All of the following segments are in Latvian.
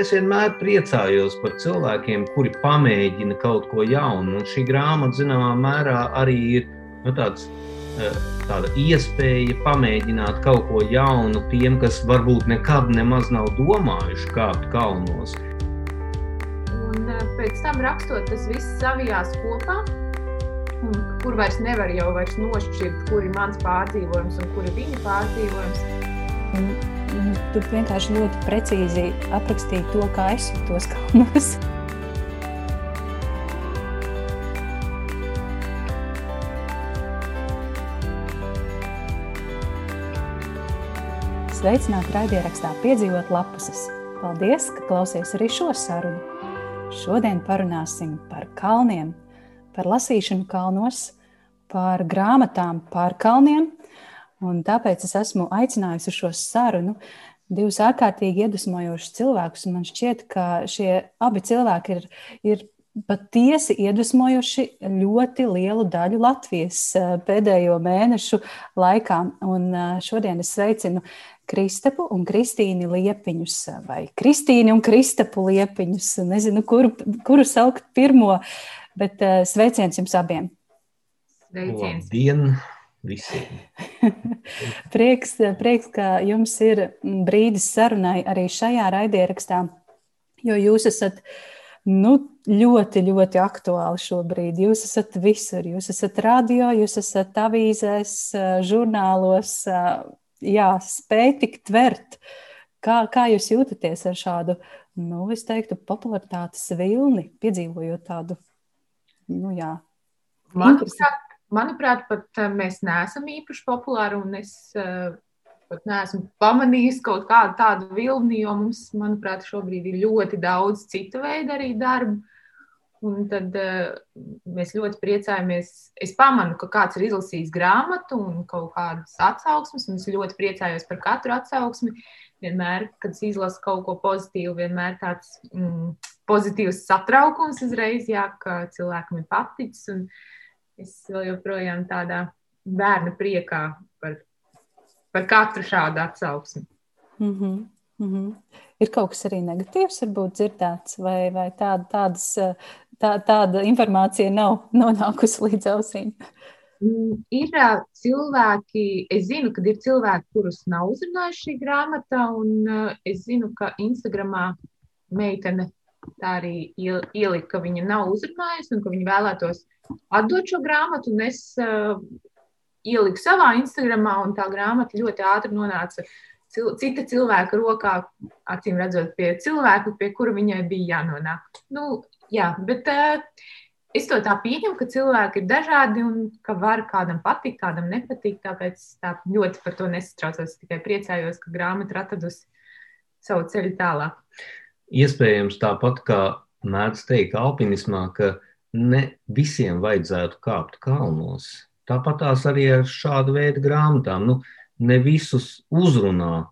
es vienmēr priecājos par cilvēkiem, kuri pamēģina kaut ko jaunu. Un šī grāmata, zināmā mērā, arī ir nu, tāds, eh, tāda iespēja pamēģināt kaut ko jaunu tiem, kas varbūt nekad nemaz nav domājuši kāpt kalnos. Un eh, pēc tam rakstot, tas viss savijās kopā. Kur vairs nevar jau vairs nošķirt, kur ir mans pārdzīvojums un kur ir viņa pārdzīvojums. Tu vienkārši ļoti precīzi aprakstīji to, kā es jūtos kalnos. Sveicināti raidierakstā piedzīvot lapuses. Paldies, ka klausies arī šo sarunu. Šodien parunāsim par kalniem, par lasīšanu kalnos, par grāmatām pār kalniem Un tāpēc es esmu aicinājusi uz šo sarunu divus ārkārtīgi iedvesmojošus cilvēkus. Man šķiet, ka šie abi cilvēki ir, ir patiesi iedvesmojuši ļoti lielu daļu Latvijas eh, pēdējo mēnešu laikā. Un eh, šodien es sveicinu Kristapu un Kristīnu Liepiņus, vai Kristīnu un Kristapu Liepiņus. Nezinu, kuru, kuru saukt pirmo, bet eh, sveiciens jums abiem! Sveiciens! Labdien! Visiem. prieks, prieks, ka jums ir brīdis sarunai arī šajā raidierakstā, jo jūs esat nu, ļoti, ļoti aktuāli šobrīd. Jūs esat visur, jūs esat radio, jūs esat avīzēs, žurnālos, jā, spēj tik tvert. Kā, kā jūs jūtaties ar šādu, nu, es teiktu, popularitātes vilni, piedzīvojot tādu, nu, jā, Manuprāt, manuprāt, pat eh, mēs neesam īpaši populāri, un es uh, pat neesmu pamanījis kaut kādu tādu vilni, jo mums, manuprāt, šobrīd ir ļoti daudz citu veidu arī darbu. Un tad uh, mēs ļoti priecājamies. Es pamanu, ka kāds ir izlasījis grāmatu un kaut kādas atsauksmes, un es ļoti priecājos par katru atsauksmi. Vienmēr, kad es izlasu kaut ko pozitīvu, vienmēr tāds mm, pozitīvs satraukums uzreiz, jā, ka cilvēkam ir paticis. Un, uh, es vēl joprojām tādā bērna priekā par, par katru šādu atsauksmi. Mm -hmm. Mm -hmm. Ir kaut kas arī negatīvs, varbūt dzirdēts, vai, vai tāda, tādas, tā, tāda informācija nav nonākusi līdz ausīm. Mm, ir cilvēki, es zinu, ka ir cilvēki, kurus nav uzrunājuši šī grāmata, un es zinu, ka Instagramā meitene tā arī ielika, ka viņa nav uzrunājusi un ka viņa vēlētos atdot šo grāmatu. Un es uh, ieliku savā Instagramā, un tā grāmata ļoti ātri nonāca cil cita cilvēka rokā, acīm redzot, pie cilvēka, pie kura viņai bija jānonāk. Nu, jā, bet uh, es to tā pieņemu, ka cilvēki ir dažādi un ka var kādam patikt, kādam nepatīk. Tāpēc tā ļoti par to nesatraucos. Tikai priecājos, ka grāmata ir atradusi savu ceļu tālāk. Iespējams, tāpat kā mēdz teikt alpinismā, ka ne visiem vajadzētu kāpt kalnos. Tāpat tās arī ar šādu veidu grāmatām. Nu, ne visus uzrunā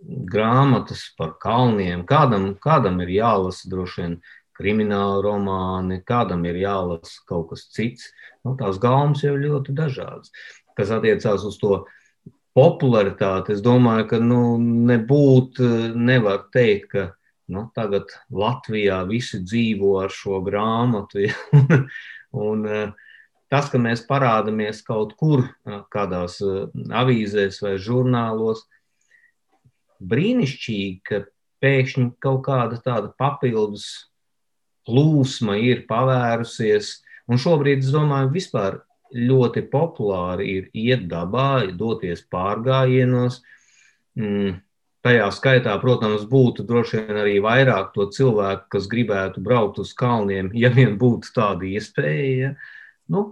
grāmatas par kalniem. Kādam, kādam ir jālasa droši vien krimināla romāni, kādam ir jālasa kaut kas cits. Nu, tās gaumas jau ir ļoti dažādas. Kas attiecās uz to popularitāti, es domāju, ka nu, nebūtu, nevar teikt, ka nu, tagad Latvijā visi dzīvo ar šo grāmatu. Ja? un, eh, tas, ka mēs parādāmies kaut kur, eh, kādās eh, avīzēs vai žurnālos, brīnišķīgi, ka pēkšņi kaut kāda tāda papildus plūsma ir pavērusies. Un šobrīd, es domāju, vispār ļoti populāri ir iet dabā, doties pārgājienos. Mm, Tajā skaitā, protams, būtu droši vien arī vairāk to cilvēku, kas gribētu braukt uz kalniem, ja vien būtu tāda iespēja. Nu,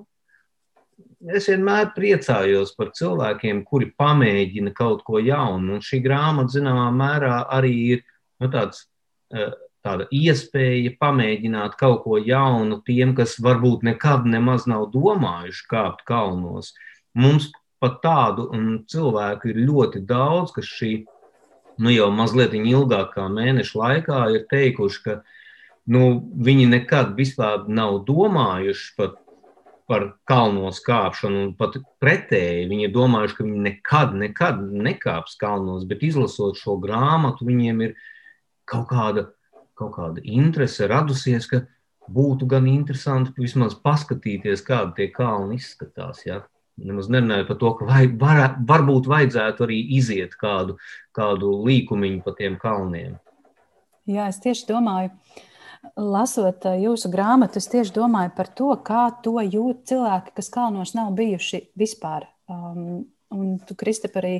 es vienmēr priecājos par cilvēkiem, kuri pamēģina kaut ko jaunu. Un šī grāmata, zināmā mērā, arī ir nu, tāds, eh, tāda iespēja pamēģināt kaut ko jaunu tiem, kas varbūt nekad nemaz nav domājuši kāpt kalnos. Mums pat tādu cilvēku ir ļoti daudz, kas šī nu, jau mazliet ilgāk kā mēnešu laikā ir teikuši, ka nu, viņi nekad vispār nav domājuši par, par kalnos kāpšanu, pat pretēji viņi ir domājuši, ka viņi nekad, nekad nekāps kalnos, bet izlasot šo grāmatu, viņiem ir kaut kāda, kaut kāda interese radusies, ka būtu gan interesanti vismaz paskatīties, kādi tie kalni izskatās. Ja? Nemaz nerunāju par to, ka vai, var, varbūt vajadzētu arī iziet kādu, kādu līkumiņu pa tiem kalniem. Jā, es tieši domāju, lasot eh, jūsu grāmatu, es tieši domāju par to, kā to jūt cilvēki, kas kalnos nav bijuši vispār. Um, Un tu, Kristap, arī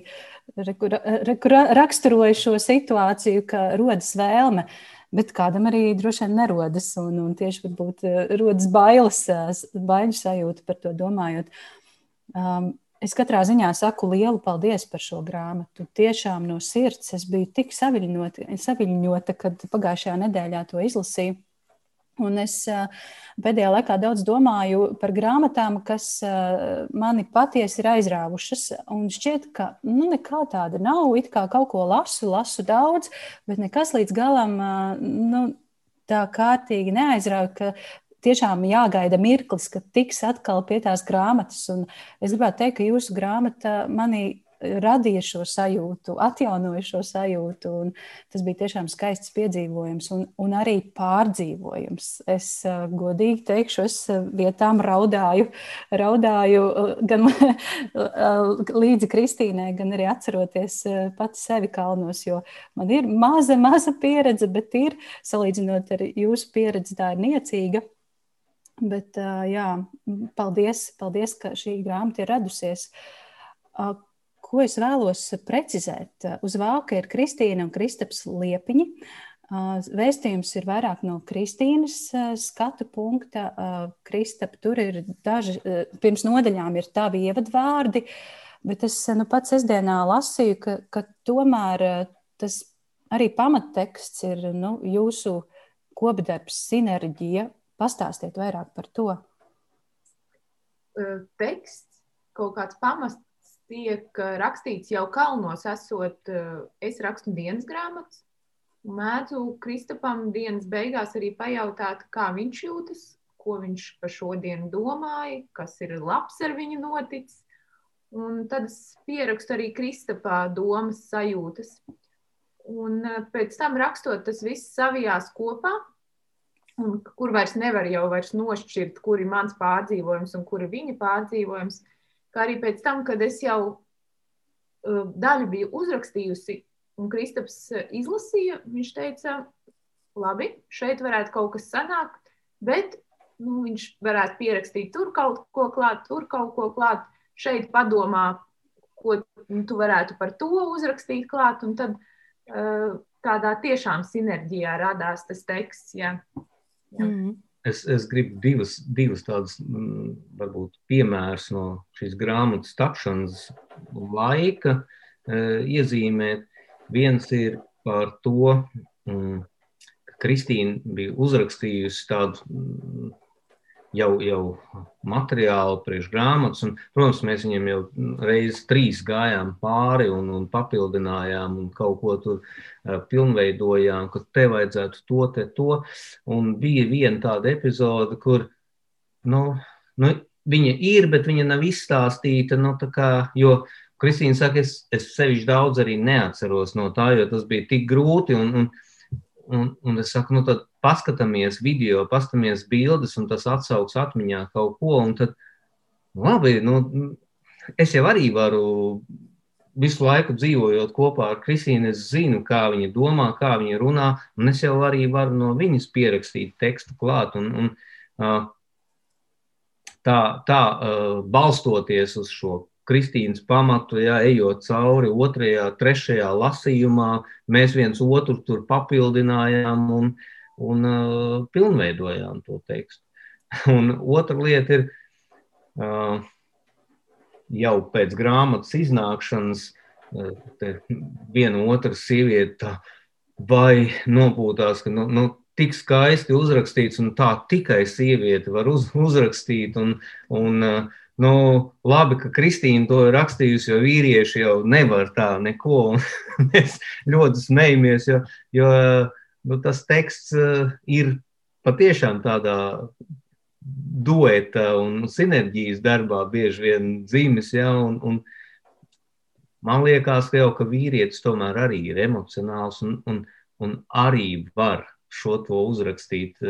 reku, reku, raksturoji šo situāciju, ka rodas vēlme, bet kādam arī droši vien nerodas. Un, un tieši varbūt eh, rodas bailes, eh, baiļu sajūta par to domājot. Um, es katrā ziņā saku lielu paldies par šo grāmatu. Tiešām no sirds es biju tik saviļņota, saviļņota kad pagājušajā nedēļā to izlasīju. Un es pēdējā laikā daudz domāju par grāmatām, kas mani patiesi ir aizrāvušas. Un šķiet, ka nu, nekā tāda nav. It kā kaut ko lasu, lasu daudz, bet nekas līdz galam nu, tā kārtīgi neaizrauja. Tiešām jāgaida mirklis, kad tiks atkal pie tās grāmatas. Un es gribētu teikt, ka jūsu grāmata manī radīja šo sajūtu, atjaunoja šo sajūtu. Tas bija tiešām skaists piedzīvojums un, un arī pārdzīvojums. Es uh, godīgi teikšu, es vietām raudāju, raudāju gan līdzi Kristīnai, gan arī atceroties pati sevi kalnos, jo man ir maza, maza pieredze, bet ir salīdzinot ar jūsu pieredzi, tā ir niecīga. Bet, jā, paldies, paldies, ka šī grāmata ir radusies. Ko es vēlos precizēt? Uz vāka ir Kristīna un Kristaps Liepiņi. Vēstījums ir vairāk no Kristīnas skatu punkta. Kristap, tur ir daži, pirms nodaļām ir tavi ievadvārdi, bet es nu, pats sestdienā lasīju, ka, ka tomēr tas arī pamatteksts ir nu, jūsu kopdarbs, sinerģija. Pastāstiet vairāk par to. Teksts, kaut kāds pamats, tiek rakstīts jau kalnos, esot, es rakstu dienas grāmatas. Mēdzu Kristapam dienas beigās arī pajautāt, kā viņš jūtas, ko viņš par šo dienu domāja, kas ir labs ar viņu noticis. Un tad es pierakstu arī Kristapā domas, sajūtas. Un pēc tam rakstot, tas viss savijās kopā, un kur vairs nevar jau vairs nošķirt, kur ir mans pārdzīvojums un kur ir viņa pārdzīvojums kā arī pēc tam, kad es jau uh, daļu biju uzrakstījusi, un Kristaps uh, izlasīja, viņš teica, labi, šeit varētu kaut kas sanākt, bet nu, viņš varētu pierakstīt tur kaut ko klāt, tur kaut ko klāt, šeit padomā, ko tu varētu par to uzrakstīt klāt, un tad uh, tādā tiešām sinerģijā radās tas teksts. Jā. Jā. Mm es, es gribu divas, divas tādas, mm, varbūt, piemērus no šīs grāmatas tapšanas laika e, iezīmēt. Viens ir par to, mm, ka Kristīna bija uzrakstījusi tādu mm, jau, jau materiālu priekš grāmatas. Un, protams, mēs viņiem jau reizes trīs gājām pāri un, un papildinājām un kaut ko tur uh, pilnveidojām, ka te vajadzētu to, te to. Un bija viena tāda epizode, kur, nu, nu viņa ir, bet viņa nav izstāstīta, nu, kā, jo Kristīna saka, es, es sevišķi daudz arī neatceros no tā, jo tas bija tik grūti un, un Un, un es saku, nu tad paskatāmies video, paskatāmies bildes, un tas atsauks atmiņā kaut ko. Un tad, labi, nu, es jau arī varu visu laiku dzīvojot kopā ar Kristīnu, es zinu, kā viņa domā, kā viņa runā, un es jau arī varu no viņas pierakstīt tekstu klāt. Un, un, tā, tā balstoties uz šo Kristīnas pamatu, ja ejot cauri otrajā, trešajā lasījumā, mēs viens otru tur papildinājām un, un uh, pilnveidojām to tekstu. Un otra lieta ir uh, jau pēc grāmatas iznākšanas, uh, viena otra sieviete vai nopūtās, ka nu, nu, tik skaisti uzrakstīts, un tā tikai sieviete var uz, uzrakstīt. Un, un, uh, Nu, labi, ka Kristīna to ir rakstījusi, jo vīrieši jau nevar tā neko. Mēs ļoti smejamies, jo, jo nu, tas teksts uh, ir patiešām tādā dueta un sinerģijas darbā bieži vien dzīves. Ja, un, un man liekas, ka jau ka vīrietis tomēr arī ir emocionāls. Un, un un arī var šo to uzrakstīt.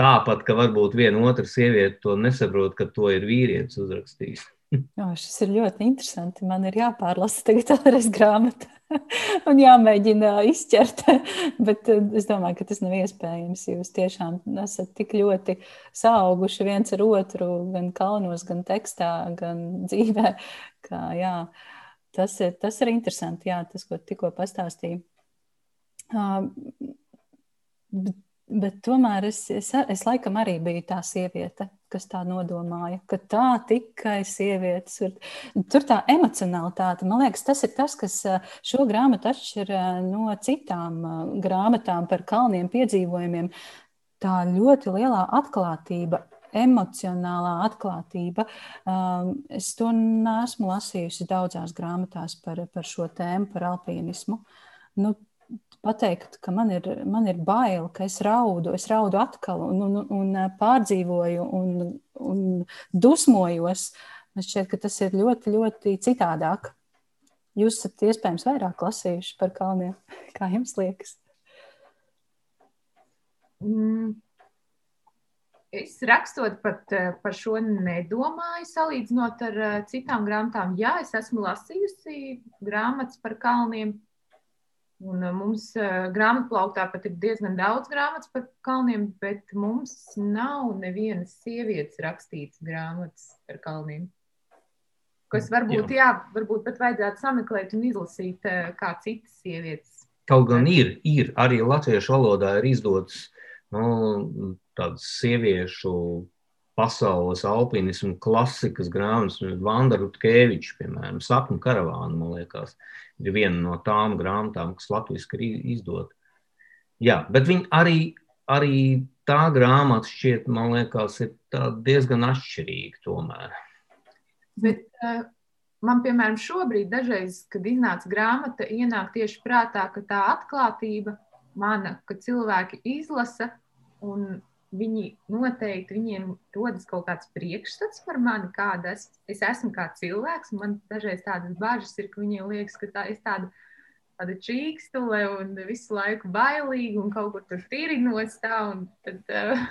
Tāpat, ka varbūt viena otra sieviete to nesaprot, ka to ir vīrietis uzrakstījis. Jā, šis ir ļoti interesanti. Man ir jāpārlasa tagad vēlreiz grāmata un jāmēģina izķert. Bet es domāju, ka tas nav iespējams. Jūs tiešām esat tik ļoti sauguši viens ar otru, gan kalnos, gan tekstā, gan dzīvē. Kā, jā, tas, ir, tas ir interesanti, jā, tas, ko tikko pastāstīju. Bet, bet tomēr es, es, es laikam arī biju tā sieviete, kas tā nodomāja, ka tā tikai sievietes ir. Tur tā emocionalitāte, man liekas, tas ir tas, kas šo grāmatu atšķir no citām grāmatām par kalniem piedzīvojumiem. Tā ļoti lielā atklātība, emocionālā atklātība. Es to neesmu lasījusi daudzās grāmatās par, par šo tēmu, par alpīnismu. Nu, pateikt, ka man ir, man ir bail, ka es raudu, es raudu atkal un, un, un pārdzīvoju un, un dusmojos. Man šķiet, ka tas ir ļoti, ļoti citādāk. Jūs esat iespējams vairāk lasījuši par kalniem. Kā jums liekas? Mm. Es rakstot pat par šo nedomāju, salīdzinot ar citām grāmatām. Jā, es esmu lasījusi grāmatas par kalniem, Un uh, mums uh, grāmatplauktā pat ir diezgan daudz grāmatas par kalniem, bet mums nav nevienas sievietes rakstītas grāmatas par kalniem. Kas varbūt, jā. jā, varbūt pat vajadzētu sameklēt un izlasīt uh, kā citas sievietes. Kaut gan ir, ir arī latviešu valodā ir izdotas nu, tādas sieviešu pasaules alpinismu klasikas grāmatas, Vanda Rutkeviča, piemēram, Sapņu karavāna, man liekas, ir viena no tām grāmatām, kas latviski ir izdota. Jā, bet viņi arī, arī tā grāmata šķiet, man liekas, ir diezgan atšķirīga tomēr. Bet, uh, man, piemēram, šobrīd, dažreiz, kad iznāca grāmata, ienāk tieši prātā, ka tā atklātība mana, ka cilvēki izlasa un viņi noteikti viņiem rodas kaut kāds priekšstats par mani, kāda es, es esmu kā cilvēks. Man dažreiz tādas bažas ir, ka viņiem liekas, ka tā, es tāda, tāda čīkstule un visu laiku bailīga un kaut kur tur tīrinos tā. Tad, uh,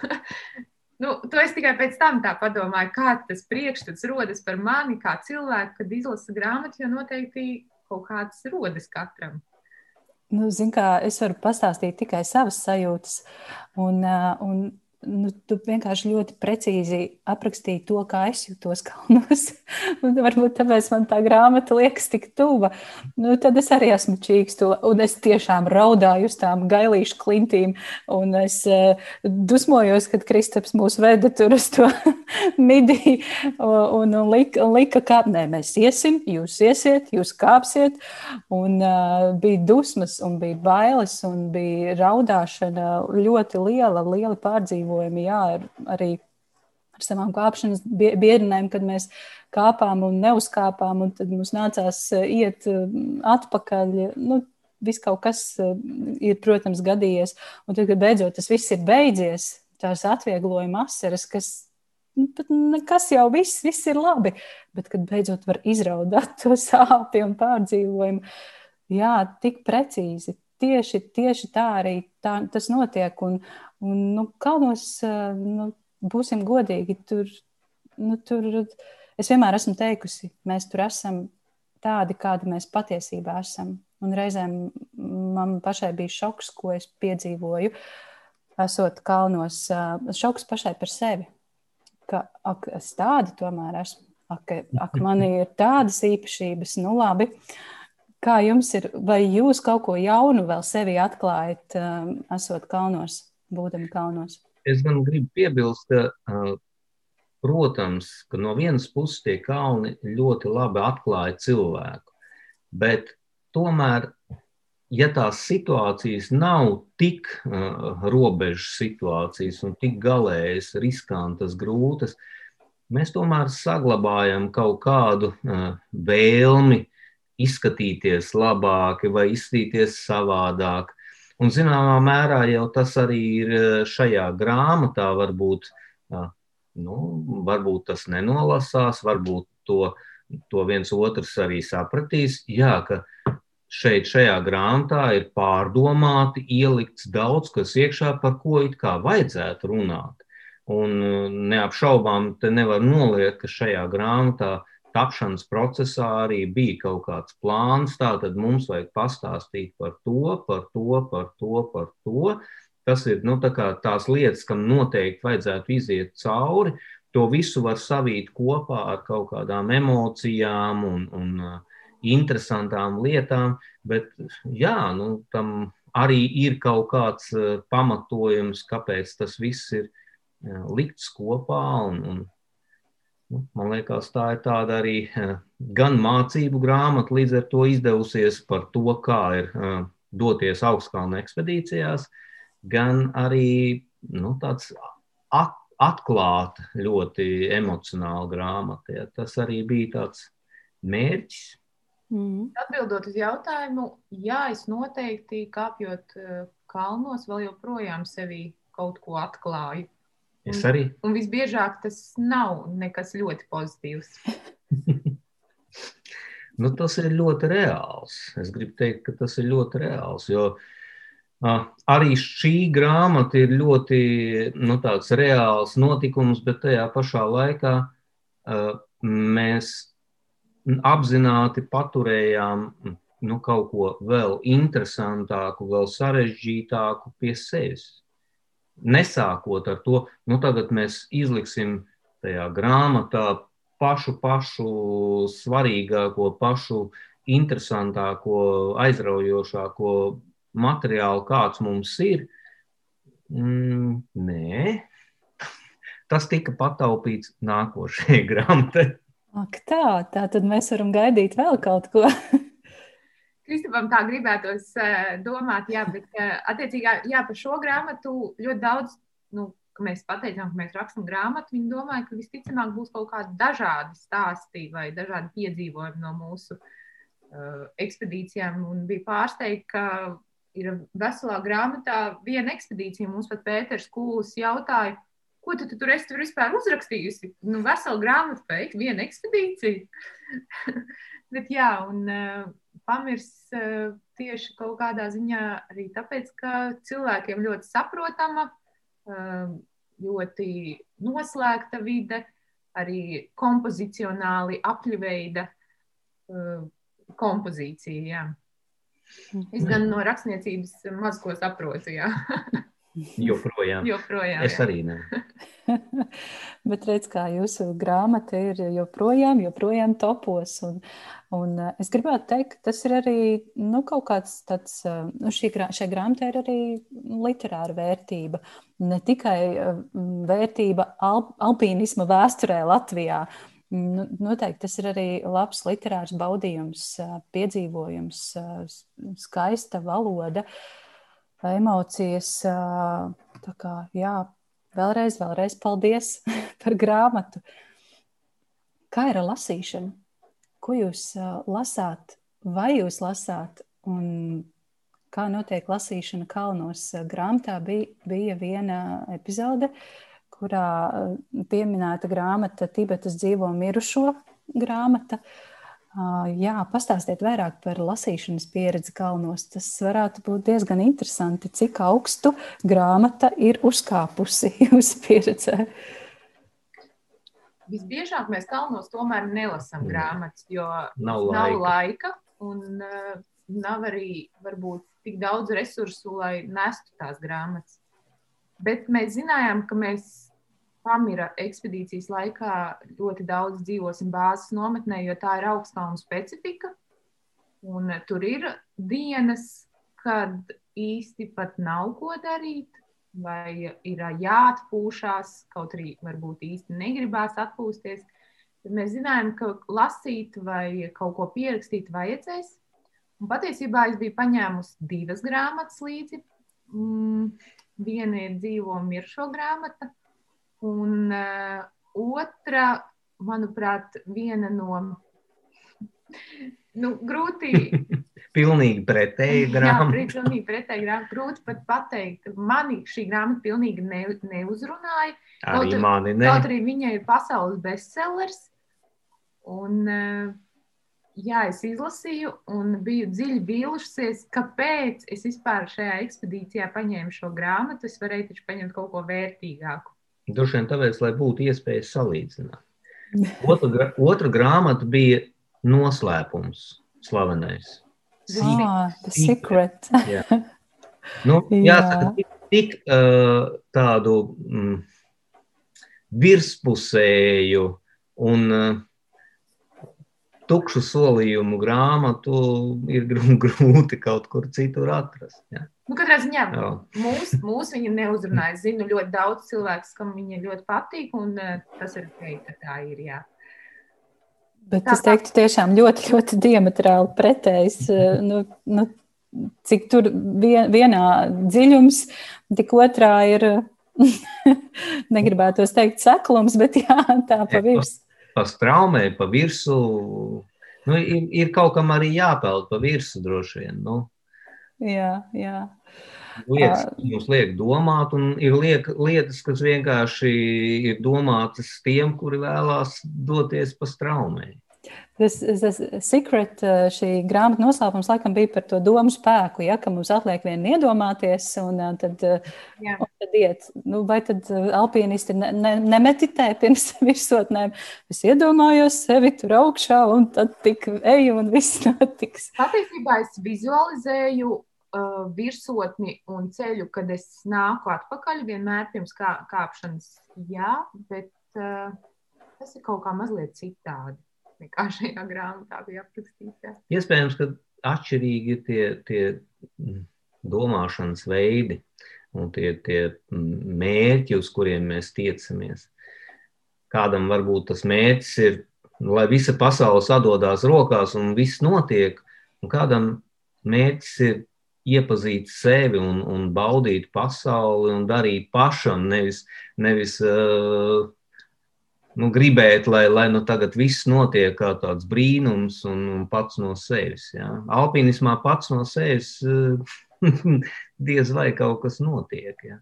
nu, to es tikai pēc tam tā padomāju, kā tas priekšstats rodas par mani kā cilvēku, kad izlasa grāmatu, jo noteikti kaut kāds rodas katram. Nu, zin, kā, es varu pastāstīt tikai savas sajūtas. Un, un nu, tu vienkārši ļoti precīzi aprakstīji to, kā es jūtos kalnos. varbūt tāpēc man tā grāmata liekas tik tuva. Nu, tad es arī esmu čīkstula, un es tiešām raudāju uz tām gailīšu klintīm, un es uh, dusmojos, kad Kristaps mūs veda tur uz to midī, un, un, lika, lika, kā, nē, mēs iesim, jūs iesiet, jūs kāpsiet, un uh, bija dusmas, un bija bailes, un bija raudāšana ļoti liela, liela pārdzīvojuma piedzīvojumi, jā, ar, arī ar savām kāpšanas biedriem, kad mēs kāpām un neuzkāpām, un tad mums nācās eh, iet eh, atpakaļ. Nu, Viss kaut kas eh, ir, protams, gadījies. Un tad, kad beidzot tas viss ir beidzies, tās atvieglojuma asaras, kas nu, nekas jau viss, viss ir labi. Bet, kad beidzot var izraudāt to sāpju un pārdzīvojumu, jā, tik precīzi. Tieši, tieši tā arī tā, tas notiek. Un, Un, nu, kalnos, nu, būsim godīgi, tur, nu, tur es vienmēr esmu teikusi, mēs tur esam tādi, kādi mēs patiesībā esam. Un reizēm man pašai bija šoks, ko es piedzīvoju, esot kalnos. Šoks pašai par sevi, ka ak, es tāda tomēr esmu. Ak, ak, man ir tādas īpašības, nu labi. Kā jums ir, vai jūs kaut ko jaunu vēl sevi atklājat, esot kalnos? Būdami kalnos? Es gan gribu piebilst, ka, protams, ka no vienas puses tie kalni ļoti labi atklāja cilvēku, bet tomēr, ja tās situācijas nav tik robežu situācijas un tik galējas, riskantas, grūtas, mēs tomēr saglabājam kaut kādu vēlmi izskatīties labāk vai izskatīties savādāk. Un zināmā mērā jau tas arī ir eh, šajā grāmatā. Varbūt, nu, varbūt tas nenolasās, varbūt to, to viens otrs arī sapratīs. Jā, ka šeit, šajā grāmatā, ir pārdomāti, ielikts daudz kas iekšā, par ko it kā vajadzētu runāt. Un neapšaubām te nevar noliekt, ka šajā grāmatā tapšanas procesā arī bija kaut kāds plāns. Tātad mums vajag pastāstīt par to, par to, par to, par to. Tas ir nu, tā tās lietas, kam noteikti vajadzētu iziet cauri. To visu var savīt kopā ar kaut kādām emocijām un, un uh, interesantām lietām, bet jā, nu, tam arī ir kaut kāds uh, pamatojums, kāpēc tas viss ir uh, likts kopā un, un Nu, man liekas, tā ir tāda arī eh, gan mācību grāmata, līdz ar to izdevusies par to, kā ir eh, doties augstkalnu ekspedīcijās, gan arī nu, tāds atklāta, ļoti emocionāla grāmata. Ja. Tas arī bija tāds mērķis. Mm. Atbildot uz jautājumu, jā, es noteikti kāpjot eh, kalnos, vēl joprojām sevi kaut ko atklāju. Es arī. Un, un visbiežāk tas nav nekas ļoti pozitīvs. nu, tas ir ļoti reāls. Es gribu teikt, ka tas ir ļoti reāls. Jo uh, arī šī grāmata ir ļoti nu, reāls notikums, bet tajā pašā laikā uh, mēs apzināti paturējām nu, kaut ko vēl interesantāku, vēl sarežģītāku pie sevis nesākot ar to, nu tagad mēs izliksim tajā grāmatā pašu, pašu svarīgāko, pašu interesantāko, aizraujošāko materiālu, kāds mums ir. Mm, nē, tas tika pataupīts nākošajai grāmatai. Tā, tā tad mēs varam gaidīt vēl kaut ko. Kristupam tā gribētos uh, domāt, jā, bet uh, attiecīgā, jā, par šo grāmatu ļoti daudz, nu, ka mēs pateicām, ka mēs rakstam grāmatu, viņi domāja, ka visticamāk būs kaut kādi dažādi stāsti vai dažādi piedzīvojumi no mūsu uh, ekspedīcijām. Un bija pārsteigti, ka ir veselā grāmatā viena ekspedīcija. Mums pat Pēters Kūlis jautāja, ko tu, tu tur esi tur vispār uzrakstījusi? Nu, vesela grāmata, pēc viena ekspedīcija. bet jā, un uh, pamirst eh, tieši kaut kādā ziņā arī tāpēc, ka cilvēkiem ļoti saprotama, eh, ļoti noslēgta vide, arī kompozicionāli apļveida eh, kompozīcija. Jā. Es gan no rakstniecības maz ko saprotu. Joprojām. joprojām es arī ne. Bet redz, kā jūsu grāmata ir joprojām, joprojām topos. Un, un eh, es gribētu teikt, ka tas ir arī nu, kaut kāds tāds, eh, nu, šī, šai grāmatai ir arī literāra vērtība. Ne tikai eh, vērtība alp, alpīnisma vēsturē Latvijā. Nu, noteikti tas ir arī labs literārs baudījums, piedzīvojums, skaista valoda. Uh, emocijas. Tā kā, jā, vēlreiz, vēlreiz paldies par grāmatu. Kā ir ar lasīšanu? Ko jūs lasāt, vai jūs lasāt, un kā notiek lasīšana kalnos? Grāmatā bija, bija viena epizode, kurā pieminēta grāmata Tibetas dzīvo mirušo grāmata. Uh, Jā, pastāstiet vairāk par lasīšanas pieredzi kalnos. Tas varētu būt diezgan interesanti, cik augstu grāmata ir uzkāpusi jūsu pieredzē. Visbiežāk mēs kalnos tomēr nelasām grāmatas, jo nav laika, nav laika un uh, nav arī varbūt tik daudz resursu, lai nestu tās grāmatas. Bet mēs zinājām, ka mēs Pamira ekspedīcijas laikā ļoti daudz dzīvosim bāzes nometnē, jo tā ir augstāna specifika. Un tur ir dienas, kad īsti pat nav ko darīt, vai ir jāatpūšas, kaut arī varbūt īsti negribās atpūsties. Tad mēs zinājām, ka lasīt vai kaut ko pierakstīt vajadzēs. Un patiesībā es biju paņēmusi divas grāmatas līdzi. Mm, viena ir dzīvo miršo grāmata, Un uh, otra, manuprāt, viena no nu, grūti. pilnīgi pretēji grāmata. Jā, pilnīgi pretēji grāmata. Grūti pat pateikt. Mani šī grāmata pilnīgi ne, neuzrunāja. Arī kaut, mani ne. Kaut arī viņa ir pasaules bestsellers. Un, uh, jā, es izlasīju un biju dziļi vīlušies, kāpēc es vispār šajā ekspedīcijā paņēmu šo grāmatu. Es varēju taču paņemt kaut ko vērtīgāku. Droši vien tāpēc, lai būtu iespēja salīdzināt. Otra, otra grāmata bija noslēpums, slavenais. Ah, the secret. Jā. Nu, jāsaka, tik, tik uh, tādu mm, virspusēju un uh, tukšu solījumu grāmatu ir grūti kaut kur citur atrast. Ja? Nu, katrā ziņā mūs, mūs viņa neuzrunāja. Es zinu ļoti daudz cilvēku, kam viņa ļoti patīk, un uh, tas ir ok, ka tā ir. Jā. Bet tā, es teiktu, tiešām ļoti, ļoti diametrāli pretējs. Uh, nu, nu, cik tur vien, vienā dziļums, tik otrā ir, negribētu teikt, seklums, bet jā, tā pa virsmu pa straumē, pa virsmu. Nu, ir, ir kaut kam arī jāpeld pa virsmu, droši vien. Nu. Jā, jā. Lietas, kas mums liek domāt, un ir liek, lietas, kas vienkārši ir domātas tiem, kuri vēlās doties pa straumē. Tas, tas secret, šī grāmata noslēpums laikam bija par to domu spēku, ja, ka mums atliek vien iedomāties un tad, eh, un tad iet. Nu, vai tad alpīnisti ne, ne, nemeditē pirms virsotnēm? Es iedomājos sevi tur augšā un tad tik eju un viss notiks. Patiesībā es vizualizēju uh, virsotni un ceļu, kad es nāku atpakaļ vienmēr pirms kā, kāpšanas, jā, bet uh, tas ir kaut kā mazliet citādi nekā šajā grāmatā bija aprakstīts. Iespējams, ka atšķirīgi ir tie, tie mm, domāšanas veidi un tie, tie mm, mērķi, uz kuriem mēs tiecamies. Kādam varbūt tas mērķis ir, lai visa pasaule sadodās rokās un viss notiek, un kādam mērķis ir iepazīt sevi un, un baudīt pasauli un darīt pašam, nevis, nevis uh, nu, gribēt, lai, lai nu tagad viss notiek kā tāds brīnums un, un pats no sevis. Ja. Alpinismā pats no sevis diez vai kaut kas notiek. Ja.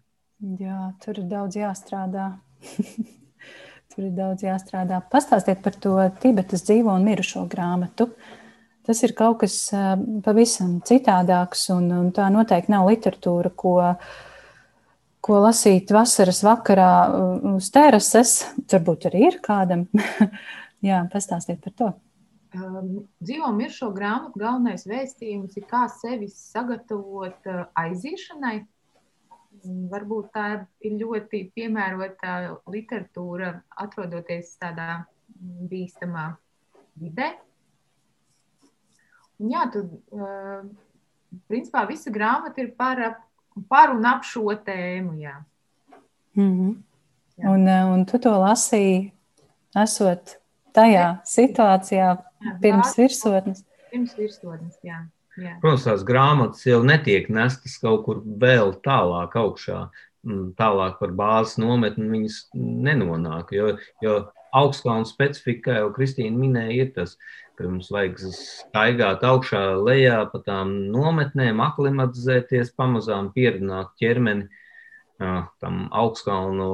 Jā, tur ir daudz jāstrādā. tur ir daudz jāstrādā. Pastāstiet par to Tibetas dzīvo un mirušo grāmatu. Tas ir kaut kas pavisam citādāks, un, un tā noteikti nav literatūra, ko uh, ko lasīt vasaras vakarā uh, uz terases. Varbūt arī ir kādam. Jā, pastāstiet par to. Um, dzīvo miršo grāmatu galvenais vēstījums ir, kā sevi sagatavot uh, aiziešanai. Varbūt tā ir ļoti piemērota literatūra, atrodoties tādā bīstamā vidē. Un jā, tur, uh, principā, visa grāmata ir par par un ap šo tēmu. Jā. Mm -hmm. jā. Un, eh, un tu to lasīji, esot tajā situācijā, jā, pirms virsotnes. Pirms virsotnes, jā. jā. Protams, tās grāmatas jau netiek nestas kaut kur vēl tālāk augšā, mm, tālāk par bāzes nometni viņas nenonāk, jo, jo augstkalnu specifika, kā jau Kristīna minēja, ir tas, ka mums vajag staigāt augšā, lejā pa tām nometnēm, aklimatizēties, pamazām pieredzināt ķermeni tam augstkalnu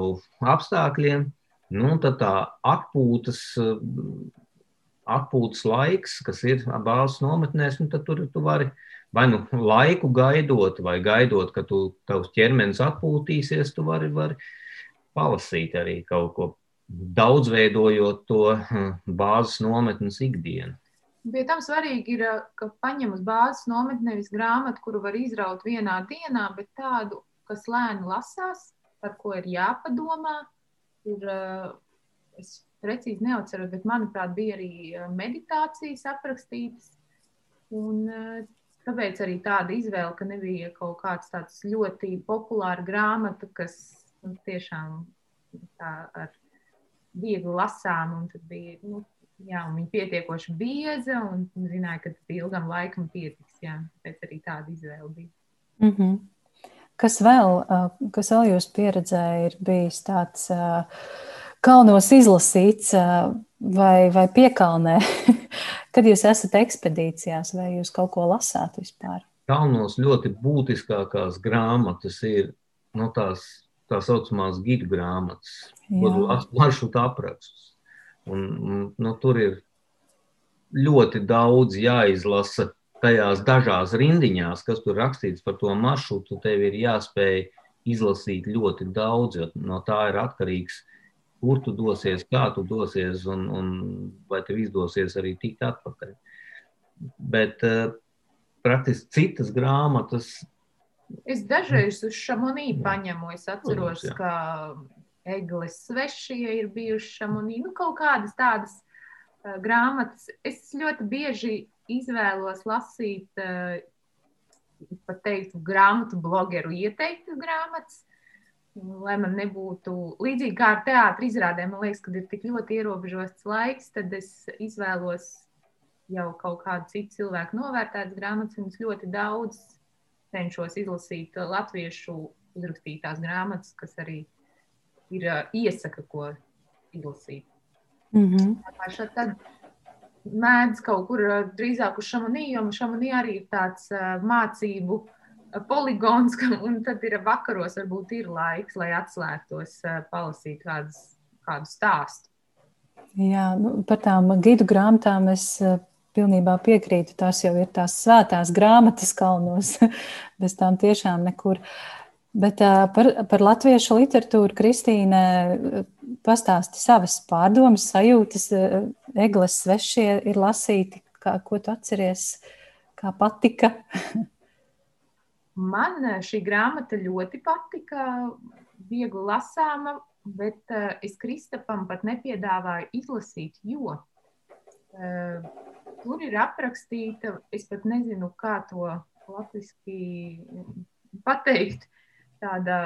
apstākļiem. Nu, tad tā atpūtas, atpūtas laiks, kas ir bāzes nometnēs, nu, tad tur tu vari vai nu laiku gaidot, vai gaidot, ka tu, tavs ķermenis atpūtīsies, tu vari, vari palasīt arī kaut ko daudzveidojot to hm, bāzes nometnes ikdienu. Pie tam svarīgi ir, ka paņem uz bāzes nometni nevis grāmatu, kuru var izraut vienā dienā, bet tādu, kas lēni lasās, par ko ir jāpadomā. Ir, es precīzi neatceros, bet manuprāt, bija arī meditācijas aprakstītas. Un, tāpēc arī tāda izvēle, ka nebija kaut kāds tāds ļoti populāra grāmata, kas nu, tiešām tā ar viegli lasām, un tad bija, nu, jā, un viņa pietiekoši bieza, un zināja, ka tas ilgam laikam pietiks, jā, tāpēc arī tāda izvēle bija. Mm -hmm. Kas vēl, kas vēl jūs pieredzē, ir bijis tāds kalnos izlasīts vai, vai piekalnē, kad jūs esat ekspedīcijās, vai jūs kaut ko lasāt vispār? Kalnos ļoti būtiskākās grāmatas ir no nu, tās tā saucamās gidu grāmatas, maršrutu aprakstus. Un, un, nu, tur ir ļoti daudz jāizlasa tajās dažās rindiņās, kas tur rakstīts par to maršrutu, tev ir jāspēj izlasīt ļoti daudz, jo no tā ir atkarīgs, kur tu dosies, kā tu dosies un, un vai tev izdosies arī tikt atpakaļ. Bet uh, praktiski citas grāmatas. Es dažreiz uz šamonī paņemu, es atceros, Protams, ka Eglis svešie ir bijuši šamonī, nu kaut kādas tādas uh, grāmatas. Es ļoti bieži izvēlos lasīt, eh, pat teiktu, grāmatu blogeru ieteiktas grāmatas, lai man nebūtu līdzīgi kā ar teātris izrādēm. Man liekas, ka ir tik ļoti ierobežots laiks, tad es izvēlos jau kaut kādu citu cilvēku novērtētas grāmatas, un es ļoti daudz cenšos izlasīt latviešu uzrakstītās grāmatas, kas arī ir uh, iesaka, ko izlasīt. Mm -hmm. Tad mēdz kaut kur eh, drīzāk uz šamanī, jo šamanī arī ir tāds uh, mācību uh, poligons, un tad ir vakaros varbūt ir laiks, lai atslēgtos, uh, palasīt kādus, kādu stāstu. Jā, nu, par tām gidu grāmatām es pilnībā piekrītu. Tās jau ir tās svētās grāmatas kalnos, bez tām tiešām nekur. Bet par, par latviešu literatūru Kristīne pastāsti savas pārdomas, sajūtas. Eglis svešie ir lasīti, kā, ko tu atceries, kā patika? Man šī grāmata ļoti patika, viegli lasāma, bet es Kristapam pat nepiedāvāju izlasīt, jo tur ir aprakstīta, es pat nezinu, kā to latviski pateikt, tāda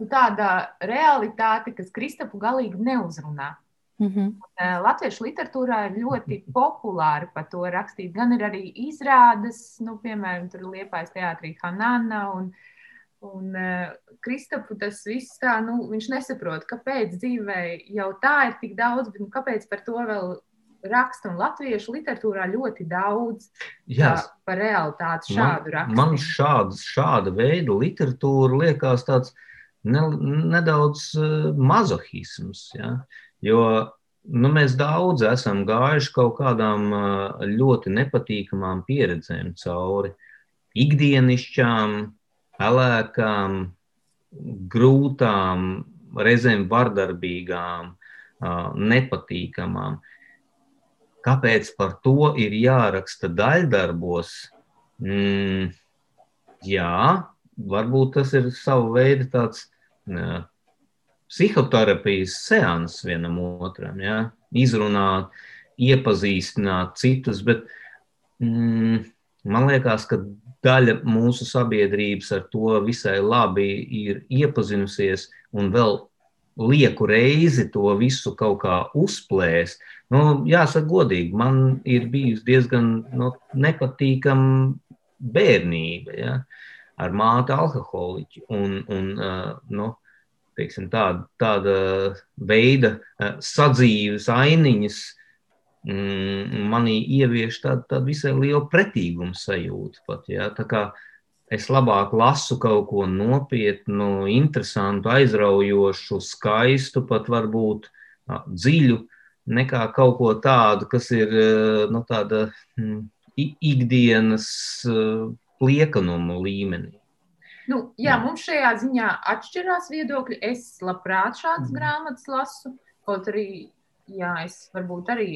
nu, tāda realitāte, kas Kristapu galīgi neuzrunā. Mm -hmm. Latviešu literatūrā ir ļoti populāri par to rakstīt. Gan ir arī izrādes, nu, piemēram, tur Liepājas teātrī Hanana un, un uh, Kristapu tas viss tā, nu, viņš nesaprot, kāpēc dzīvē jau tā ir tik daudz, bet nu, kāpēc par to vēl raksta un latviešu literatūrā ļoti daudz Jā, tā, par realitāti šādu rakstu. Man šāds, šāda veida literatūra liekas tāds, ne, nedaudz uh, mazohisms. Ja? Jo nu, mēs daudz esam gājuši kaut kādām uh, ļoti nepatīkamām pieredzēm cauri. Ikdienišķām, pelēkām, grūtām, reizēm vardarbīgām, uh, nepatīkamām. Kāpēc par to ir jāraksta daļdarbos? Mm, jā, varbūt tas ir sava veida tāds jā, psihoterapijas seans vienam otram, jā, izrunāt, iepazīstināt citus, bet mm, man liekas, ka daļa mūsu sabiedrības ar to visai labi ir iepazinusies un vēl lieku reizi to visu kaut kā uzplēst. Nu, jāsaka, godīgi, man ir bijusi diezgan nu, nepatīkama bērnība. Ja? ar māti alkoholiķi. Un, un, nu, teiksim, tāda, tāda veida sadzīves ainiņas manī ievieš tādu, tādu visai lielu pretīgumu sajūtu. Pat, ja? Tā kā es labāk lasu kaut ko nopietnu, interesantu, aizraujošu, skaistu, pat varbūt dziļu, nekā kaut ko tādu, kas ir nu, tāda mm, ikdienas liekanumu līmenī. Nu, jā, jā, mums šajā ziņā atšķirās viedokļi. Es labprāt šādas mm. grāmatas lasu, kaut arī, jā, es varbūt arī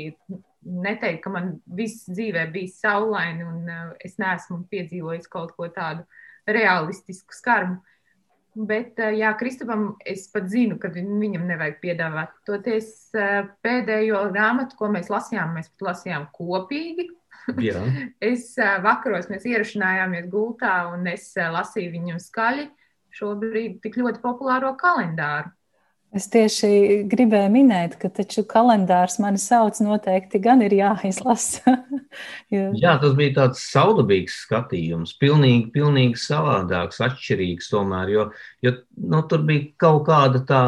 neteiktu, ka man viss dzīvē bija saulaini un uh, es neesmu piedzīvojis kaut ko tādu realistisku skarbu. Bet, uh, jā, Kristupam es pat zinu, ka viņam nevajag piedāvāt. Toties uh, pēdējo grāmatu, ko mēs lasījām, mēs pat lasījām kopīgi. es vakaros mēs ierašanājāmies gultā un es lasīju viņu skaļi šobrīd tik ļoti populāro kalendāru. Es tieši gribēju minēt, ka taču kalendārs mani sauc noteikti gan ir jāizlasa. jo... Jā, tas bija tāds saudabīgs skatījums, pilnīgi, pilnīgi savādāks, atšķirīgs tomēr, jo, jo nu, tur bija kaut kāda tā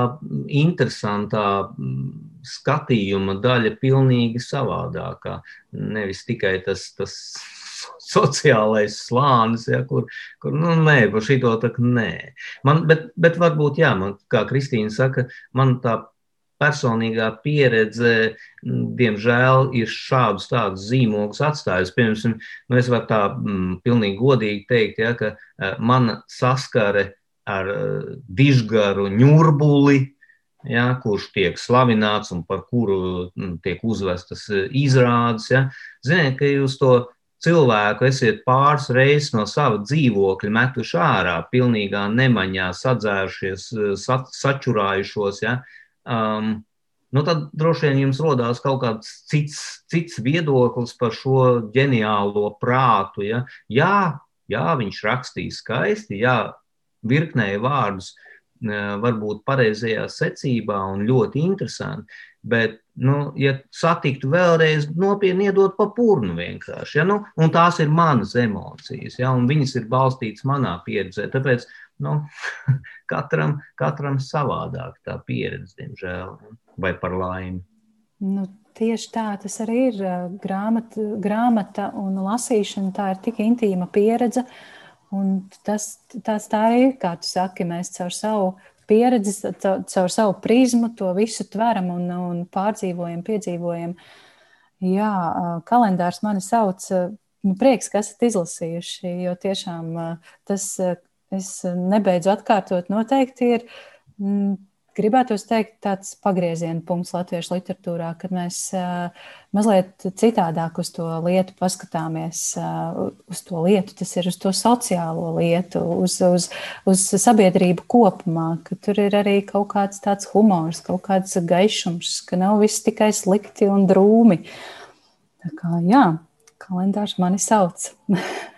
interesantā skatījuma daļa pilnīgi savādākā. Nevis tikai tas, tas sociālais slānis, ja, kur, kur nu, nē, par šito tā nē. Man, bet, bet varbūt, jā, man, kā Kristīna saka, man tā personīgā pieredze, diemžēl, ir šādus tādus zīmogus atstājusi. Piemēram, nu es varu tā mm, pilnīgi godīgi teikt, ja, ka mana saskare ar dižgaru ņurbuli, ja, kurš tiek slavināts un par kuru tiek uzvestas izrādes. Ja. Ziniet, ka jūs to cilvēku esiet pāris reizes no sava dzīvokļa metuši ārā, pilnīgā nemaņā, sadzērušies, sa, sačurājušos. Ja, um, nu tad droši vien jums rodās kaut kāds cits, cits viedoklis par šo ģeniālo prātu. Ja. Jā, jā, viņš rakstīja skaisti, jā, virknēja vārdus, varbūt pareizajā secībā un ļoti interesanti. Bet, nu, ja satiktu vēlreiz, nopietni iedot pa purnu vienkārši. Ja? Nu, un tās ir manas emocijas, ja? un viņas ir balstītas manā pieredzē. Tāpēc nu, katram, katram savādāk tā pieredze, diemžēl, vai par laimi. Nu, tieši tā tas arī ir. Grāmata, grāmata un lasīšana tā ir tik intīma pieredze. Uh, Un tas, tas tā arī ir, kā tu saki, mēs caur savu pieredzi, caur, caur savu prizmu to visu tveram un, un pārdzīvojam, piedzīvojam. Jā, kalendārs mani sauc, nu, prieks, ka esat izlasījuši, jo tiešām tas, es nebeidzu atkārtot, noteikti ir gribētu teikt, tāds pagrieziena punkts latviešu literatūrā, kad mēs mazliet citādāk uz to lietu paskatāmies, uz to lietu, tas ir uz to sociālo lietu, uz, uz, uz sabiedrību kopumā, ka tur ir arī kaut kāds tāds humors, kaut kāds gaišums, ka nav viss tikai slikti un drūmi. Tā kā jā, kalendārs mani sauc.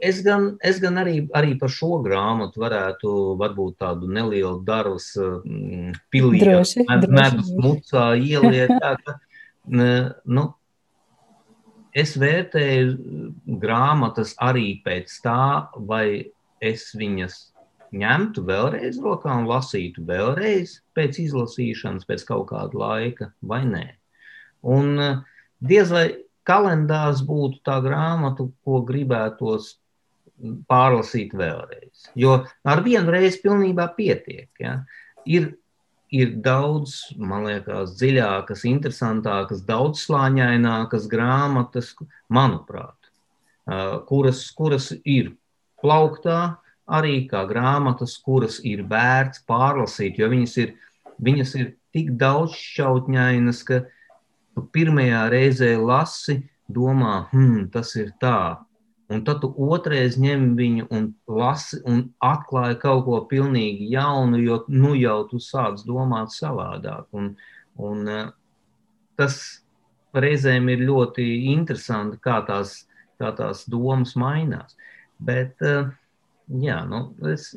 Es gan, es gan arī, arī par šo grāmatu varētu varbūt tādu nelielu darus mm, pilīti, medus mucā ieliet. Tā, ka, nu, es vērtēju grāmatas arī pēc tā, vai es viņas ņemtu vēlreiz rokā un lasītu vēlreiz pēc izlasīšanas, pēc kaut kāda laika, vai nē. Un diez vai kalendārs būtu tā grāmata, ko gribētos pārlasīt vēlreiz. Jo ar vienu reizi pilnībā pietiek. Ja? Ir, ir daudz, man liekas, dziļākas, interesantākas, daudzslāņainākas grāmatas, manuprāt, kuras, kuras ir plauktā, arī kā grāmatas, kuras ir vērts pārlasīt, jo viņas ir, viņas ir tik daudz šautņainas, ka pirmajā reizē lasi, domā, hmm, tas ir tā, Un tad tu otrais ņem viņu un lasi un atklāji kaut ko pilnīgi jaunu, jo nu jau tu sāc domāt savādāk. Un, un, eh, tas reizēm ir ļoti interesanti, kā tās, kā tās domas mainās. Bet, eh, jā, nu, es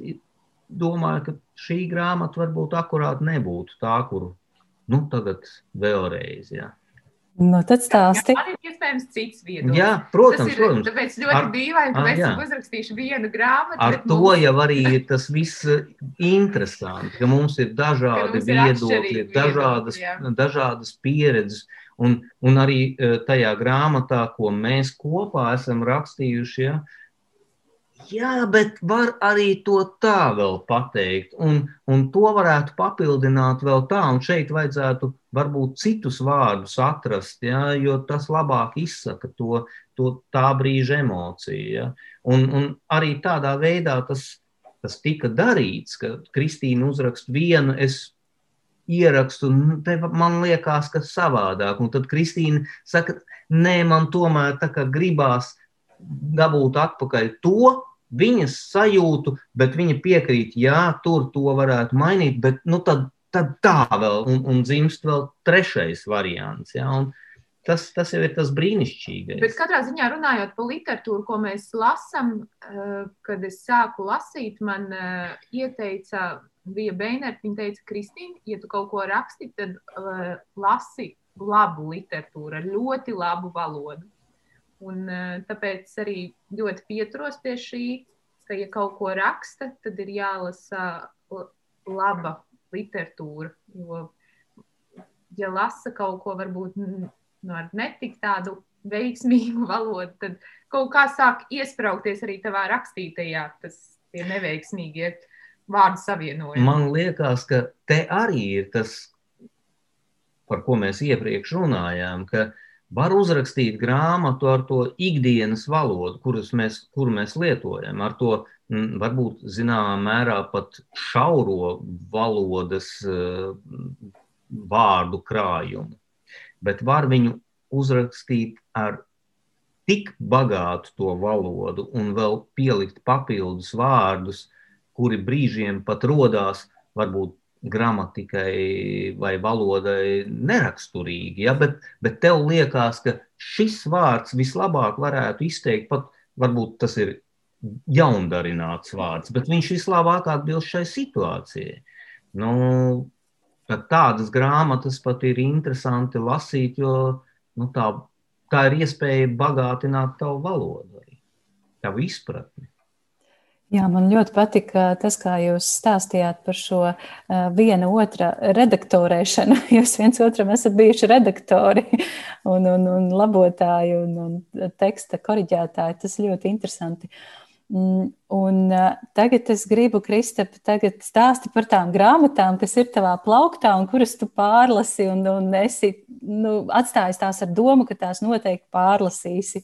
domāju, ka šī grāmata varbūt akurāt nebūtu tā, kuru nu, tagad vēlreiz. Jā. Nu, tad stāsti. Jā, ir iespējams cits viedoklis. Jā, protams, ir, protams. Tāpēc ļoti ar, dīvaini, ka mēs esam uzrakstījuši vienu grāmatu. Ar to mums... jau arī ir tas viss eh, interesanti, ka mums ir dažādi mums ir viedokļi, dažādas, viedokļi, dažādas pieredzes. Un, un arī eh, tajā grāmatā, ko mēs kopā esam rakstījuši, ja, uh, Jā, bet var arī to tā vēl pateikt, un, un to varētu papildināt vēl tā, un šeit vajadzētu varbūt citus vārdus atrast, ja, jo tas labāk izsaka to, to tā brīža emociju. Ja. Un, un arī tādā veidā tas, tas tika darīts, ka Kristīna uzrakst vienu, es ierakstu, man liekas, ka savādāk, un tad Kristīna saka, nē, man tomēr tā kā gribās dabūt atpakaļ to, viņas sajūtu, bet viņa piekrīt, jā, tur to varētu mainīt, bet nu, tad, tad tā vēl, un, un dzimst vēl trešais variants. Jā, un, Tas, tas jau ir tas brīnišķīgais. Bet katrā ziņā runājot par literatūru, ko mēs lasām, eh, kad es sāku lasīt, man eh, ieteica Vija Beinert, viņa teica, Kristīna, ja tu kaut ko raksti, tad uh, lasi labu literatūru ar ļoti labu valodu. Un, eh, tāpēc arī ļoti pieturos pie šī, ka, ja kaut ko raksta, tad ir jālasa laba literatūra. Jo, ja lasa kaut ko varbūt nu, ar netik tādu veiksmīgu valodu, tad kaut kā sāk iesprāgties arī tavā rakstītajā, tas ir neveiksmīgie vārdu savienojumi. Man liekas, ka te arī ir tas par ko mēs iepriekš runājām, ka var uzrakstīt grāmatu ar to ikdienas valodu, mēs, kuru mēs lietojam, ar to mm, varbūt zināmā mērā pat šauro valodas uh, vārdu krājumu, bet var viņu uzrakstīt ar tik bagātu to valodu un vēl pielikt papildus vārdus, kuri brīžiem pat rodās varbūt gramatikai vai valodai neraksturīgi. Ja? Bet, bet tev liekas, ka šis vārds vislabāk varētu izteikt, pat varbūt tas ir jaundarināts vārds, bet viņš vislabāk atbilst šai situācijai. Nu, tādas grāmatas pat ir interesanti lasīt, jo nu, tā, tā ir iespēja bagātināt tavu valodu, tavu izpratni. Jā, man ļoti patika tas, kā jūs stāstījāt par šo viena otra redaktorēšanu. Jūs viens otram esat bijuši redaktori un, un, un labotāji un, un teksta koriģētāji. Tas ļoti interesanti. Mm, un tagad es gribu, Kristap, tagad stāsti par tām grāmatām, kas ir tavā plauktā un kuras tu pārlasi un, un esi nu, atstājis tās ar domu, ka tās noteikti pārlasīsi.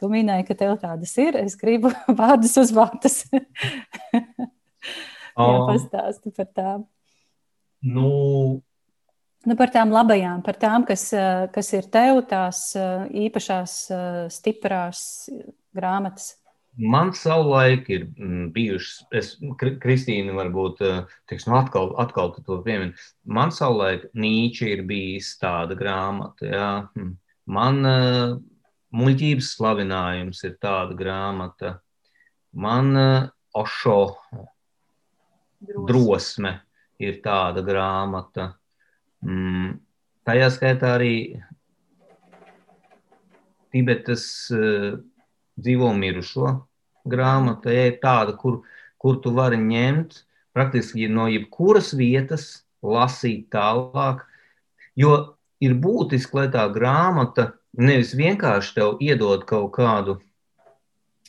Tu minēji, ka tev tādas ir. Es gribu vārdus uz vārtus. Jā, pastāsti par tām. Nu, Nu, par tām labajām, par tām, kas, kas ir tev, tās īpašās, stiprās grāmatas. Man savulaik ir mm, bijušas, es, Kristīna, varbūt, teiksim, atkal, atkal to piemin. Man savulaik Nīča ir bijis tāda grāmata, jā. Hm. Man Muļķības slavinājums ir tāda grāmata. Man uh, Ošo drosme. drosme ir tāda grāmata. Mm, tajā skaitā arī Tibetas uh, dzīvo mirušo grāmata. Ja ir tāda, kur, kur tu vari ņemt praktiski no jebkuras vietas, lasīt tālāk. Jo ir būtiski, lai tā grāmata nevis vienkārši tev iedod kaut kādu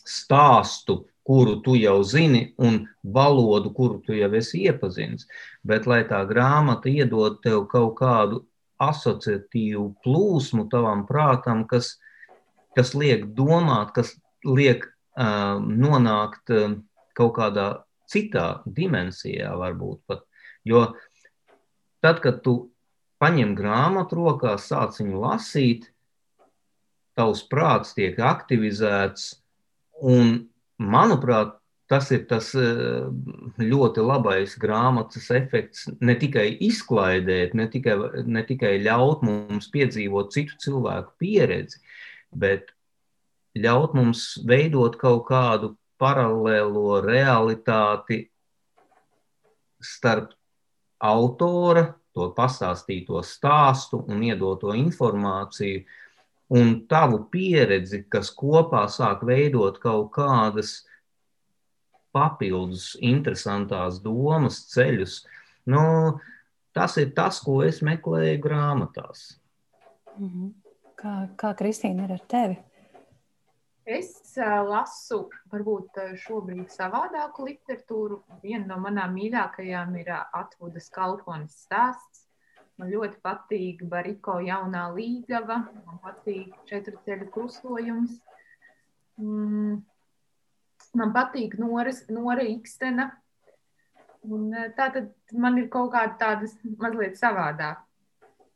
stāstu, kuru tu jau zini, un valodu, kuru tu jau esi iepazinis, bet lai tā grāmata iedod tev kaut kādu asociatīvu plūsmu tavam prātam, kas, kas liek domāt, kas liek uh, nonākt uh, kaut kādā citā dimensijā, varbūt pat. Jo tad, kad tu paņem grāmatu rokā, sāc viņu lasīt, tavs prāts tiek aktivizēts. Un, manuprāt, tas ir tas eh, ļoti labais grāmatas efekts. Ne tikai izklaidēt, ne tikai, ne tikai ļaut mums piedzīvot citu cilvēku pieredzi, bet ļaut mums veidot kaut kādu paralēlo realitāti starp autora, to pastāstīto stāstu un iedoto informāciju, un tavu pieredzi, kas kopā sāk veidot kaut kādas papildus, interesantas domas, ceļus. Nu, tas ir tas, ko es meklēju grāmatās. Mhm. Kā, kā Kristīna ir ar tevi? Es lasu, varbūt šobrīd savādāku literatūru. Viena no manām mīļākajām ir Atvudas Kalponas stāsts. Man ļoti patīk Bariko jaunā līgava, man patīk četru ceļu krustojums. Mm. Man patīk Noras, Nora Ikstena. Un eh, tā tad man ir kaut kāda tāda mazliet savādāk.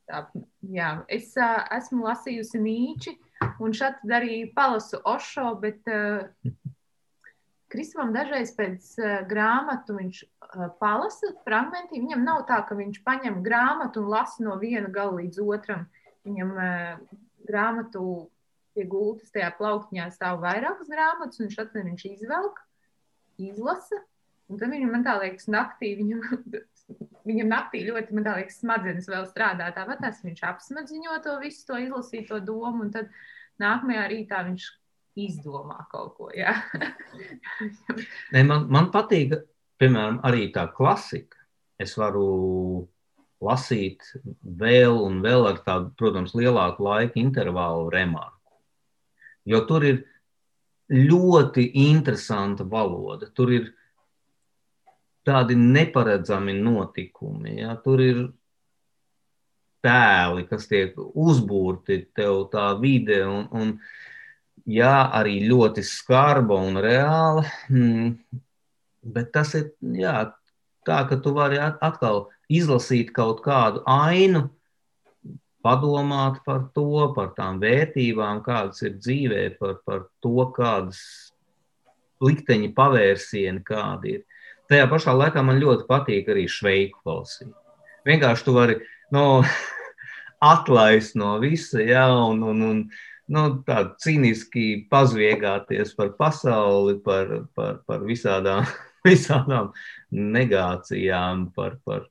Tā, jā, es uh, esmu lasījusi Nīči, un šeit arī palasu Ošo, bet uh, Kristupam dažreiz pēc uh, grāmatu viņš uh, palasa fragmentiem. Viņam nav tā, ka viņš paņem grāmatu un lasa no viena gala līdz otram. Viņam uh, grāmatu pie gultas tajā plauktiņā stāv vairākas grāmatas, un atcer viņš izvelk, izlasa. Un tad viņam, man tā liekas, naktī, viņam, viņam naktī ļoti, man tā liekas, smadzenes vēl strādā. Tāpat viņš apsmadziņo to visu, to izlasīto domu, un tad nākamajā rītā viņš izdomā kaut ko. ne, man, man patīk, piemēram, arī tā klasika. Es varu lasīt vēl un vēl ar tādu, protams, lielāku laika intervālu remarku. Jo tur ir ļoti interesanta valoda. Tur ir tādi neparedzami notikumi. Ja? Tur ir tēli, kas tiek uzbūrti tev tā vide un, un jā, arī ļoti skarba un reāla, mm, bet tas ir, jā, tā, ka tu vari atkal izlasīt kaut kādu ainu, padomāt par to, par tām vērtībām, kādas ir dzīvē, par, par to, kādas likteņa pavērsieni kādi ir. Tajā pašā laikā man ļoti patīk arī šveiku klausīt. Vienkārši tu vari no, atlaist no visa, ja, un, un, un nu, tā cīniski pazviegāties par pasauli, par, par, par visādām, visādām negācijām, par, par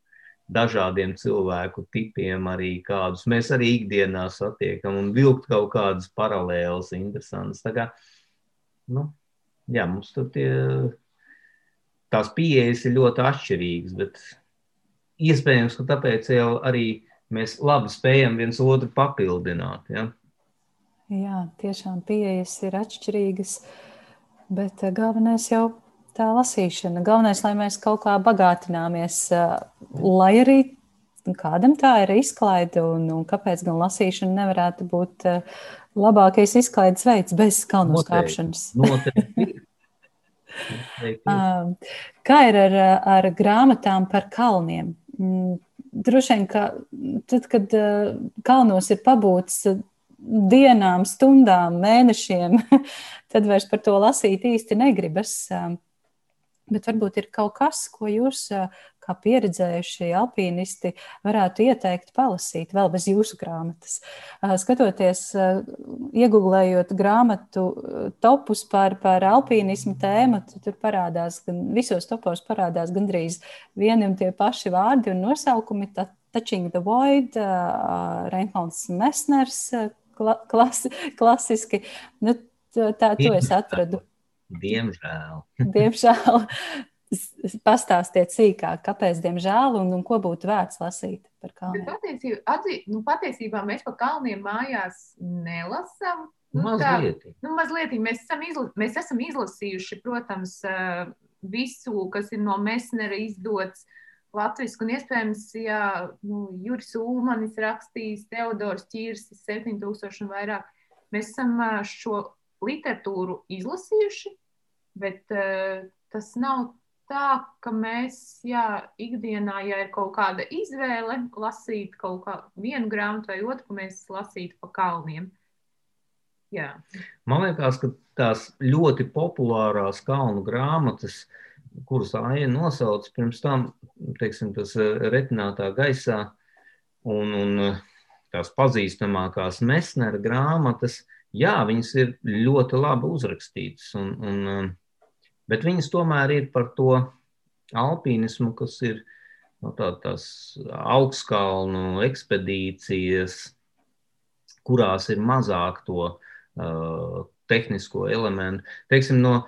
dažādiem cilvēku tipiem, arī kādus mēs arī ikdienā satiekam, un vilkt kaut kādas paralēlas, interesantas. Tā kā, nu, jā, mums tur tie, tās pieejas ir ļoti atšķirīgas, bet iespējams, ka tāpēc jau arī mēs labi spējam viens otru papildināt. Ja? Jā, tiešām pieejas ir atšķirīgas, bet eh, galvenais jau tā lasīšana. Galvenais, lai mēs kaut kā bagātināmies, lai arī kādam tā ir izklaide, un, un kāpēc gan lasīšana nevarētu būt labākais izklaides veids bez kalnu skāpšanas. Kā ir ar, ar grāmatām par kalniem? Mm, droši vien, ka tad, kad kalnos ir pabūts dienām, stundām, mēnešiem, tad vairs par to lasīt īsti negribas. Bet varbūt ir kaut kas, ko jūs, kā pieredzējušie alpīnisti, varētu ieteikt palasīt vēl bez jūsu grāmatas. Skatoties, iegūlējot grāmatu topus par, par alpīnismu tēmu, tur parādās, visos topos parādās gandrīz vieni un tie paši vārdi un nosaukumi. Touching the Void, Reinholds Mesners, klas, klasiski. Nu, tā, to es atradu. Diemžēl. diemžēl. Pastāstiet sīkāk, kāpēc, diemžēl, un, un ko būtu vērts lasīt par kalniem. Patiesībā, atzī, nu, patiesībā mēs par kalniem mājās nelasām. Nu, mazliet. Tā, nu, mazliet mēs, esam izla, mēs esam izlasījuši, protams, visu, kas ir no Mesnera izdots latviešu, un iespējams, ja nu, Juris Ulmanis rakstījis, Teodors Čīrsis, 7000 un vairāk, mēs esam šo literatūru izlasījuši, bet uh, tas nav tā, ka mēs, jā, ikdienā, ja ir kaut kāda izvēle, lasīt kaut kādu grāmatu vai otru, ka mēs lasītu pa kalniem. Jā. Man liekas, ka tās ļoti populārās kalnu grāmatas, kuras Aija nosauca pirms tam, teiksim, tas eh, retinātā gaisā un, un eh, tās pazīstamākās Mesnera grāmatas, jā, viņas ir ļoti labi uzrakstītas, un, un, um, bet viņas tomēr ir par to alpīnismu, kas ir no, tā, tās augstkalnu ekspedīcijas, kurās ir mazāk to uh, tehnisko elementu. Teiksim, no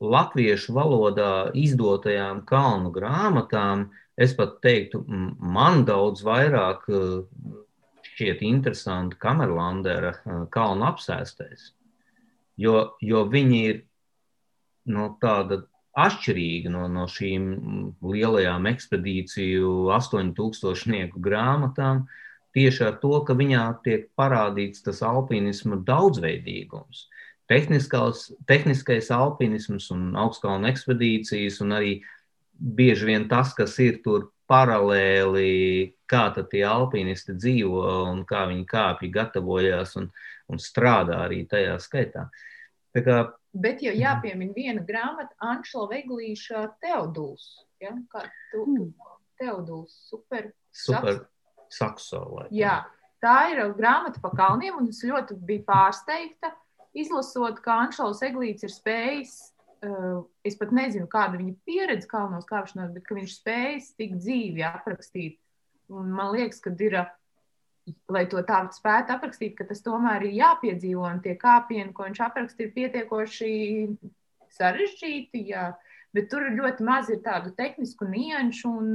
latviešu valodā izdotajām kalnu grāmatām, es pat teiktu, man daudz vairāk uh, šķiet interesanti Kamerlandera kalnu apsēstais, jo, jo viņi ir no tāda atšķirīga no, no šīm lielajām ekspedīciju astoņtūkstošnieku grāmatām, tieši ar to, ka viņā tiek parādīts tas alpinisma daudzveidīgums. Tehniskais alpinisms un augstkalnu ekspedīcijas, un arī bieži vien tas, kas ir tur paralēli, kā tie alpinisti dzīvo un kā viņi kāpj, gatavojas un, un strādā arī tajā skaitā. Tā kā, Bet jau jāpiemina viena grāmata, Anšla Veglīša Teoduls. Ja? Kā tu, mm. Teoduls, super. Super sakso. Jā, tā ir grāmata pa kalniem, un es ļoti biju pārsteigta, izlasot, ka Anšlaus Eglīts ir spējis uh, es pat nezinu, kāda viņa pieredze kalnos kāpšanās, bet viņš spējas tik dzīvi aprakstīt. Un man liekas, ka ir, lai to tā spētu aprakstīt, ka tas tomēr ir jāpiedzīvo, un tie kāpieni, ko viņš apraksta, ir pietiekoši sarežģīti. Jā. Bet tur ļoti maz ir tādu tehnisku nianšu, un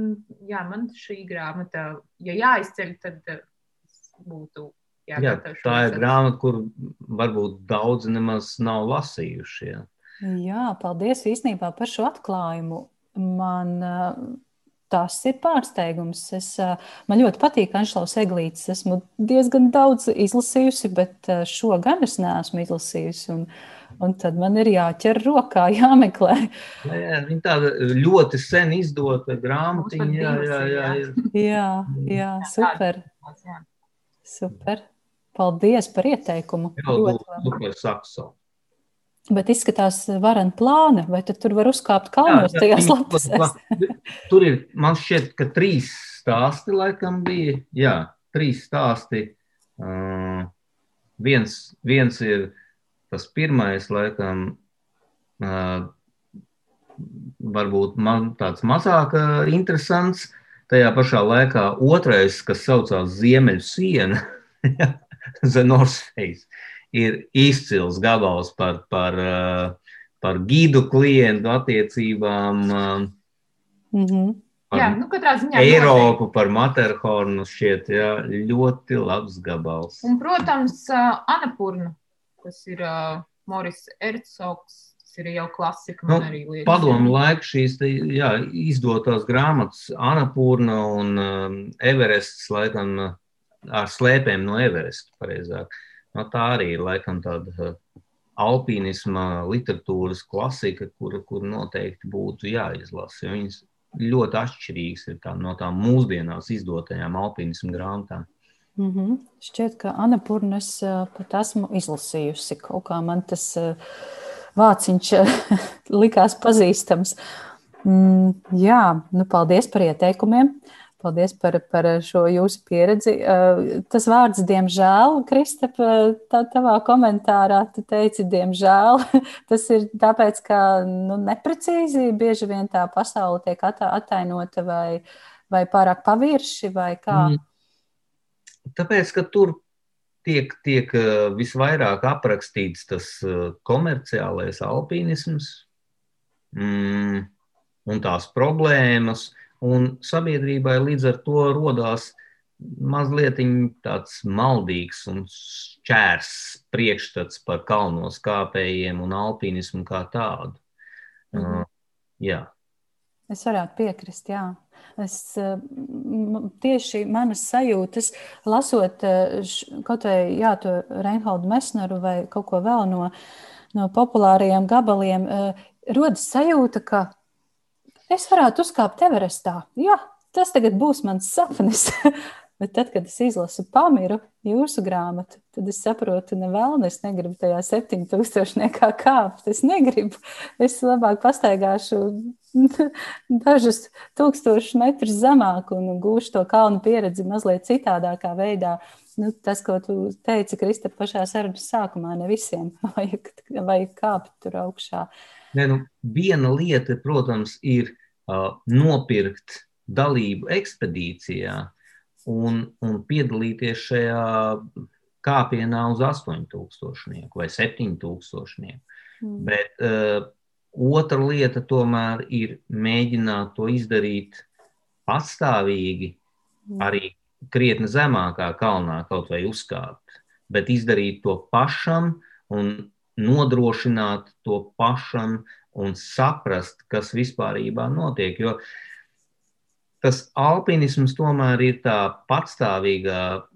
jā, man šī grāmata, ja jāizceļ, tad būtu Jā, tā ir grāmata, kur varbūt daudzi nemaz nav lasījuši. Ja. Jā, paldies īstenībā par šo atklājumu. Man tas ir pārsteigums. Es, man ļoti patīk Anšlaus Eglītis. Esmu diezgan daudz izlasījusi, bet šo gan es neesmu izlasījusi. Un, un tad man ir jāķer rokā, jāmeklē. Jā, jā, viņa tāda ļoti sen izdota grāmatiņa. Jā, jā, jā, jā. jā, jā, super. Super. Paldies par ieteikumu. Jā, ļoti sakso. Bet izskatās, varan plāna, vai tur var uzkāpt kalnos jā, tajās lapusēs? tur ir, man šķiet, ka trīs stāsti laikam bija. Jā, trīs stāsti. Uh, viens, viens ir tas pirmais, laikam, uh, varbūt man tāds mazāk uh, interesants. Tajā pašā laikā otrais, kas saucās Ziemeļu siena, The North Face ir izcils gabals par, par, eh, par gidu klientu attiecībām. Mm -hmm. Jā, nu, katrā ziņā. Eiropu noteikti. par Materhornu šķiet jā, ļoti labs gabals. Un, protams, uh, Anapurna, kas ir uh, Moris Ercogs. Tas ir jau klasika. Nu, padomu laiku šīs te, jā, izdotās grāmatas Anapurna un um, Everests, laikam, ar slēpēm no Everesta, pareizāk. No, tā arī ir laikam tāda uh, alpīnisma literatūras klasika, kur, kur noteikti būtu jāizlasa. Viņas ļoti atšķirīgas ir tā, no tām mūsdienās izdotajām alpīnismu grāmatām. Mm -hmm. Šķiet, ka Anapurnas uh, pat esmu izlasījusi. Kaut kā man tas uh, vāciņš likās pazīstams. Mm, jā, nu paldies par ieteikumiem. Uh, Paldies par, par šo jūsu pieredzi. Eh, tas vārds, diemžēl, Kristap, tā tavā komentārā, tu teici, diemžēl, tas ir tāpēc, ka nu, neprecīzi bieži vien tā pasaule tiek attainota vai, vai pārāk pavirši vai kā. Mm. Tāpēc, ka tur tiek, tiek eh, visvairāk aprakstīts tas eh, komerciālais alpīnisms mm, un tās problēmas. Uh, Un sabiedrībai līdz ar to rodās mazliet tāds maldīgs un čērs priekšstats par kalnos kāpējiem un alpīnismu kā tādu. -hmm. uh, jā. Es varētu piekrist, jā. Es, tieši manas sajūtas, lasot kaut vai jā, to Reinholdu Mesneru vai kaut ko vēl no, no populārajiem gabaliem, rodas sajūta, ka es varētu uzkāpt Everestā. Jā, tas tagad būs mans sapnis. Bet tad, kad es izlasu pamiru jūsu grāmatu, tad es saprotu, ne vēlni, es negribu tajā 7000 nekā kāpt. Es negribu. Es labāk pastaigāšu dažus tūkstošus metrus zemāk un gūšu to kalnu pieredzi mazliet citādākā veidā. Nu, tas, ko tu teici, Krista, pašā sarunas sākumā, ne visiem vajag, vajag kāpt tur augšā. Uh, Ne, nu, viena lieta, protams, ir uh, nopirkt dalību ekspedīcijā un, un piedalīties šajā kāpienā uz 8000 vai 7000. Mm. Bet uh, otra lieta tomēr ir mēģināt to izdarīt pastāvīgi, mm. arī krietni zemākā kalnā kaut vai uzkāpt, bet izdarīt to pašam un nodrošināt to pašam un saprast, kas vispār notiek. Jo tas alpinisms tomēr ir tā patstāvīgā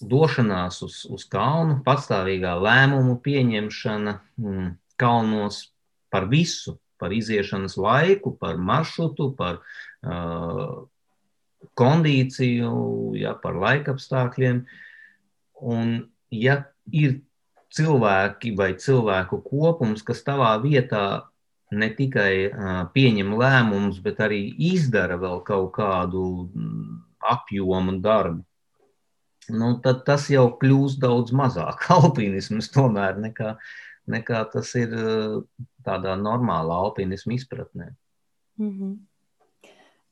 došanās uz, uz kalnu, patstāvīgā lēmumu pieņemšana mm, kalnos par visu, par iziešanas laiku, par maršrutu, par uh, kondīciju, ja, par laikapstākļiem. Un, ja ir cilvēki vai cilvēku kopums, kas tavā vietā ne tikai pieņem lēmumus, bet arī izdara vēl kaut kādu apjomu darbu. Nu, tad tas jau kļūst daudz mazāk alpinisms tomēr nekā, nekā tas ir tādā normālā alpinisma izpratnē. Mm -hmm.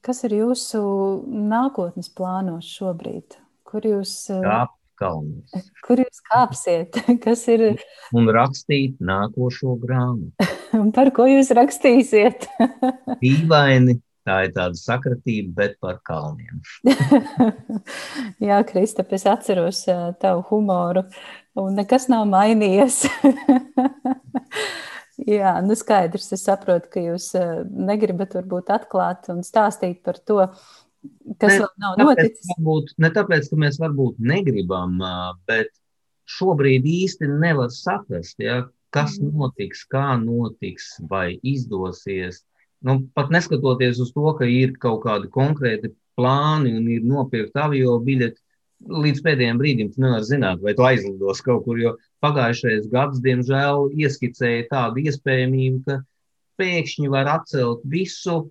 Kas ir jūsu nākotnes plānos šobrīd? Kur jūs? Kāp kalnos. Kur jūs kāpsiet? Kas ir? Un rakstīt nākošo grāmatu. par ko jūs rakstīsiet? Dīvaini. Tā ir tāda sakratība, bet par kalniem. Jā, Kristap, es atceros tavu humoru, un nekas nav mainījies. Jā, nu skaidrs. Es saprotu, ka jūs eh, negribat varbūt atklāt un stāstīt par to, kas ne, vēl nav noticis. Varbūt, ne tāpēc, ka mēs varbūt negribam, bet šobrīd īsti nevar saprast, ja, kas mm. notiks, kā notiks, vai izdosies. Nu, pat neskatoties uz to, ka ir kaut kādi konkrēti plāni un ir nopirkt avio biļeti, līdz pēdējiem brīdim tu nevari zināt, vai tu aizlidos kaut kur. Jo pagājušais gads, diemžēl, ieskicēja tādu iespējamību, ka pēkšņi var atcelt visu,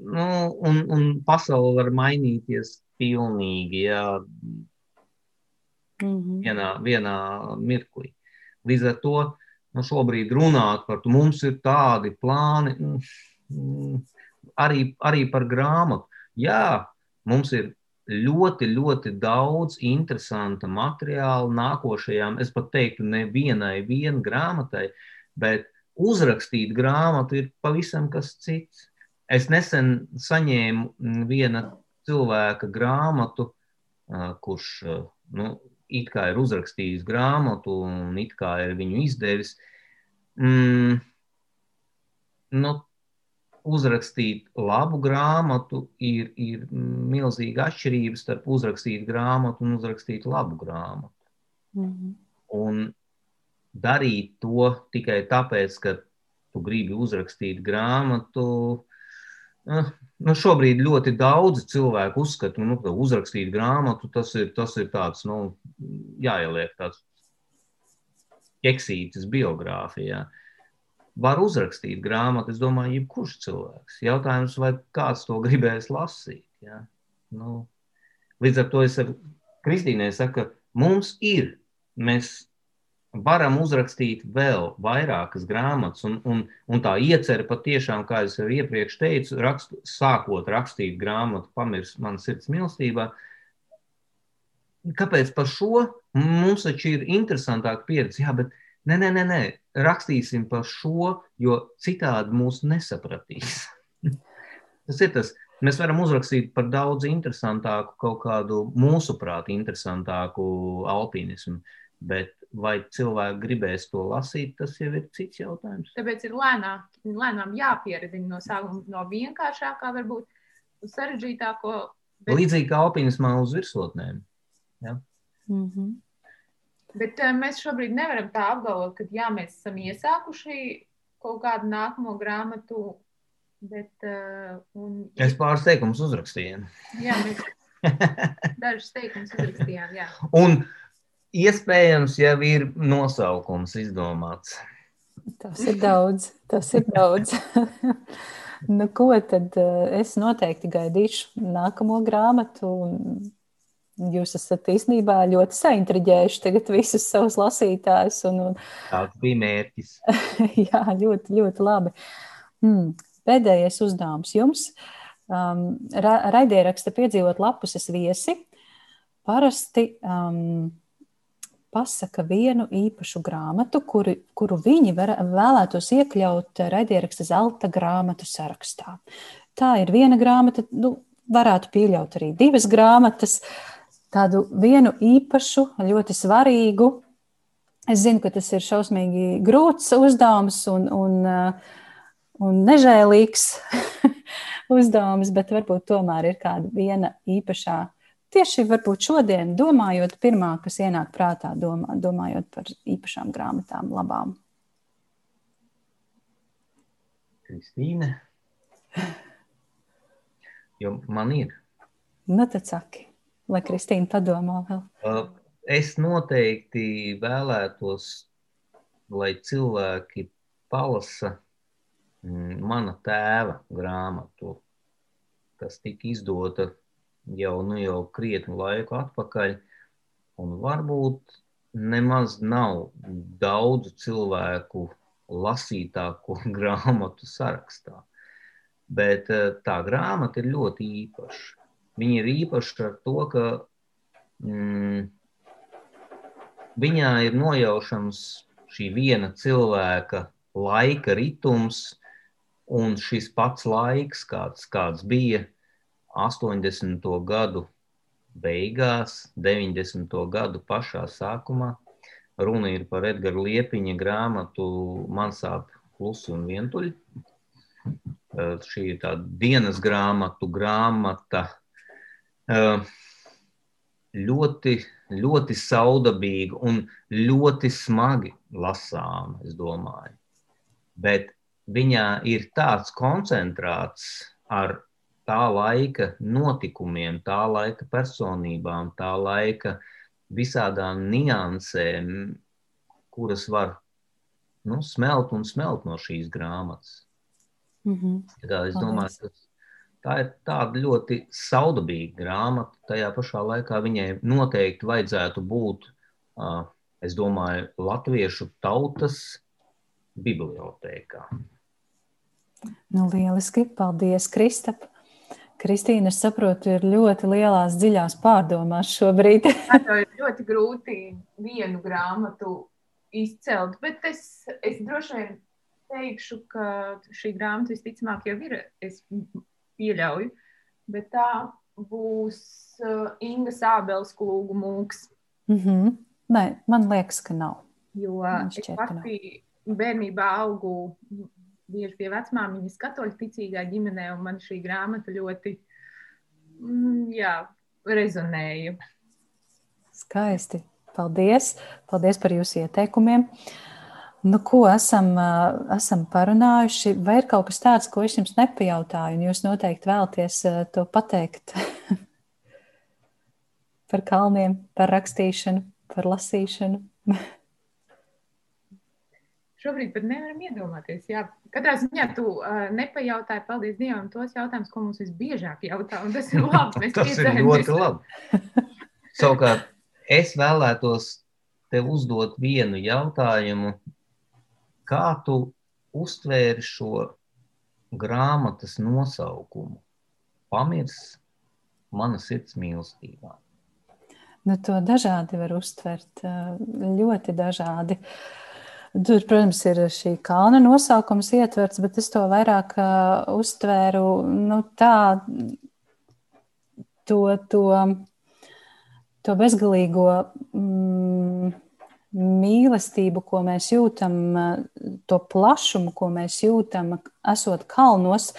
nu, un, un pasaule var mainīties pilnīgi jā, mm -hmm. vienā, vienā mirklī. Līdz ar to nu, šobrīd runāt par to, mums ir tādi plāni, mm, arī, arī par grāmatu. Jā, mums ir ļoti, ļoti daudz interesanta materiāla nākošajām, es pat teiktu, nevienai vien grāmatai, bet uzrakstīt grāmatu ir pavisam kas cits. Es nesen saņēmu viena cilvēka grāmatu, kurš nu, it kā ir uzrakstījis grāmatu un it kā ir viņu izdevis. Mm, nu, uzrakstīt labu grāmatu ir, ir milzīga atšķirība starp uzrakstīt grāmatu un uzrakstīt labu grāmatu. Mm -hmm. Un darīt to tikai tāpēc, ka tu gribi uzrakstīt grāmatu. Nu, šobrīd ļoti daudz cilvēku uzskata, nu, ka uzrakstīt grāmatu tas ir, tas ir tāds, nu, jāieliek tāds ķeksītis biogrāfijā. Var uzrakstīt grāmatu. Es domāju, jebkurš cilvēks. Jautājums, vai kāds to gribēs lasīt. Ja? Nu, līdz ar to es ar Kristīnai saku, mums ir, mēs varam uzrakstīt vēl vairākas grāmatas, un, un, un tā iecerē patiešām, kā jau iepriekš teicu, rakst, sākot rakstīt grāmatu, pamirst manas sirds mīlestībā. Kāpēc par šo mums taču ir interesantāka pieredze? Jā, bet nē, nē, nē, nē rakstīsim par šo, jo citādi mūs nesapratīs. tas ir tas. Mēs varam uzrakstīt par daudz interesantāku, kaut kādu mūsuprāt, interesantāku alpinismu, bet vai cilvēki gribēs to lasīt, tas jau ir cits jautājums. Tāpēc ir lēnām, lēnām jāpieredzina no sākuma, no vienkāršākā, varbūt uz sarežģītāko. Bet... Līdzīgi kā alpinismā uz virsotnēm. Ja? Mm -hmm. Bet uh, mēs šobrīd nevaram tā apgalvot, ka jā, mēs esam iesākuši kaut kādu nākamo grāmatu. Bet, uh, un... Es pāris teikumus uzrakstīju. Jā, mēs dažus teikumus uzrakstījām. Jā. Un iespējams jau ir nosaukums izdomāts. Tas ir daudz. Tas ir daudz. nu, ko tad uh, es noteikti gaidīšu nākamo grāmatu. Jūs esat īstenībā ļoti saintriģējuši tagad visus savus lasītājus. Un, un... Tāds bija mērķis. Jā, ļoti, ļoti labi. Hmm. Pēdējais uzdevums jums. Um, ra raidieraksta piedzīvot lapuses viesi parasti um, pasaka vienu īpašu grāmatu, kuru, kuru viņi var, vēlētos iekļaut raidieraksta zelta grāmatu sarakstā. Tā ir viena grāmata, nu, varētu pieļaut arī divas grāmatas. Tādu vienu īpašu, ļoti svarīgu. Es zinu, ka tas ir šausmīgi grūts uzdevums un, un, uh, un nežēlīgs uzdevums, bet varbūt tomēr ir kāda viena īpašā. Tieši varbūt šodien, domājot, pirmā, kas ienāk prātā, domā, domājot par īpašām grāmatām, labām. Kristīne. Jo man ir. Nu, tad saki. Lai Kristīna padomā vēl. Uh, es noteikti vēlētos, lai cilvēki palasa mm, mana tēva grāmatu, kas tika izdota jau, nu, jau krietni laiku atpakaļ. Un varbūt nemaz nav daudzu cilvēku lasītāko grāmatu sarakstā. Bet uh, tā grāmata ir ļoti īpaša. Viņa ir īpaša ar to, ka mm, viņā ir nojaušams šī viena cilvēka laika ritms, un šis pats laiks, kāds, kāds bija 80. gadu beigās, 90. gadu pašā sākumā. Runa ir par Edgara Liepiņa grāmatu Man sāp klusi un vientuļi. Šī ir tāda dienas grāmatu grāmata. Ļoti, ļoti saudabīga un ļoti smagi lasāma, es domāju. Bet viņā ir tāds koncentrāts ar tā laika notikumiem, tā laika personībām, tā laika visādām niansēm, kuras var nu, smelt un smelt no šīs grāmatas. Mm -hmm. Tā, es domāju, ka tā ir tāda ļoti saudabīga grāmata. Tajā pašā laikā viņai noteikti vajadzētu būt, es domāju, latviešu tautas bibliotēkā. Nu, lieliski, paldies, Kristap! Kristīna, es saprotu, ir ļoti lielās, dziļās pārdomās šobrīd. Tā ir ļoti grūti vienu grāmatu izcelt, bet es, es droši vien teikšu, ka šī grāmata visticamāk jau ir, es pieļauju, bet tā būs uh, Inga Sābels klūgu mūks. Mm -hmm. Nē, man liekas, ka nav. Jo es pati bērnībā augu bieži pie vecmāmiņas katoļu ticīgā ģimenē, un man šī grāmata ļoti mm, jā, rezonēja. Skaisti. Paldies! Paldies par jūsu ieteikumiem! Nu, ko esam, esam parunājuši? Vai ir kaut kas tāds, ko es jums nepajautāju, un jūs noteikti vēlaties to pateikt par kalniem, par rakstīšanu, par lasīšanu? Šobrīd pat nevaram iedomāties. Jā. Katrā ziņā tu uh, nepajautāji, paldies Dievam, tos jautājumus, ko mums visbiežāk jautā. Tas ir labi. tas ir ļoti labi. Savukārt, es vēlētos tev uzdot vienu jautājumu. Kā tu uztvēri šo grāmatas nosaukumu? Pamirs mana sirds mīlestībā. Nu, to dažādi var uztvert, ļoti dažādi. Uh, Tur, protams, ir šī kalna nosaukums ietverts, bet es to vairāk uh, uztvēru nu, tā, to, to, to bezgalīgo mm, mīlestību, ko mēs jūtam, to plašumu, ko mēs jūtam, esot kalnos.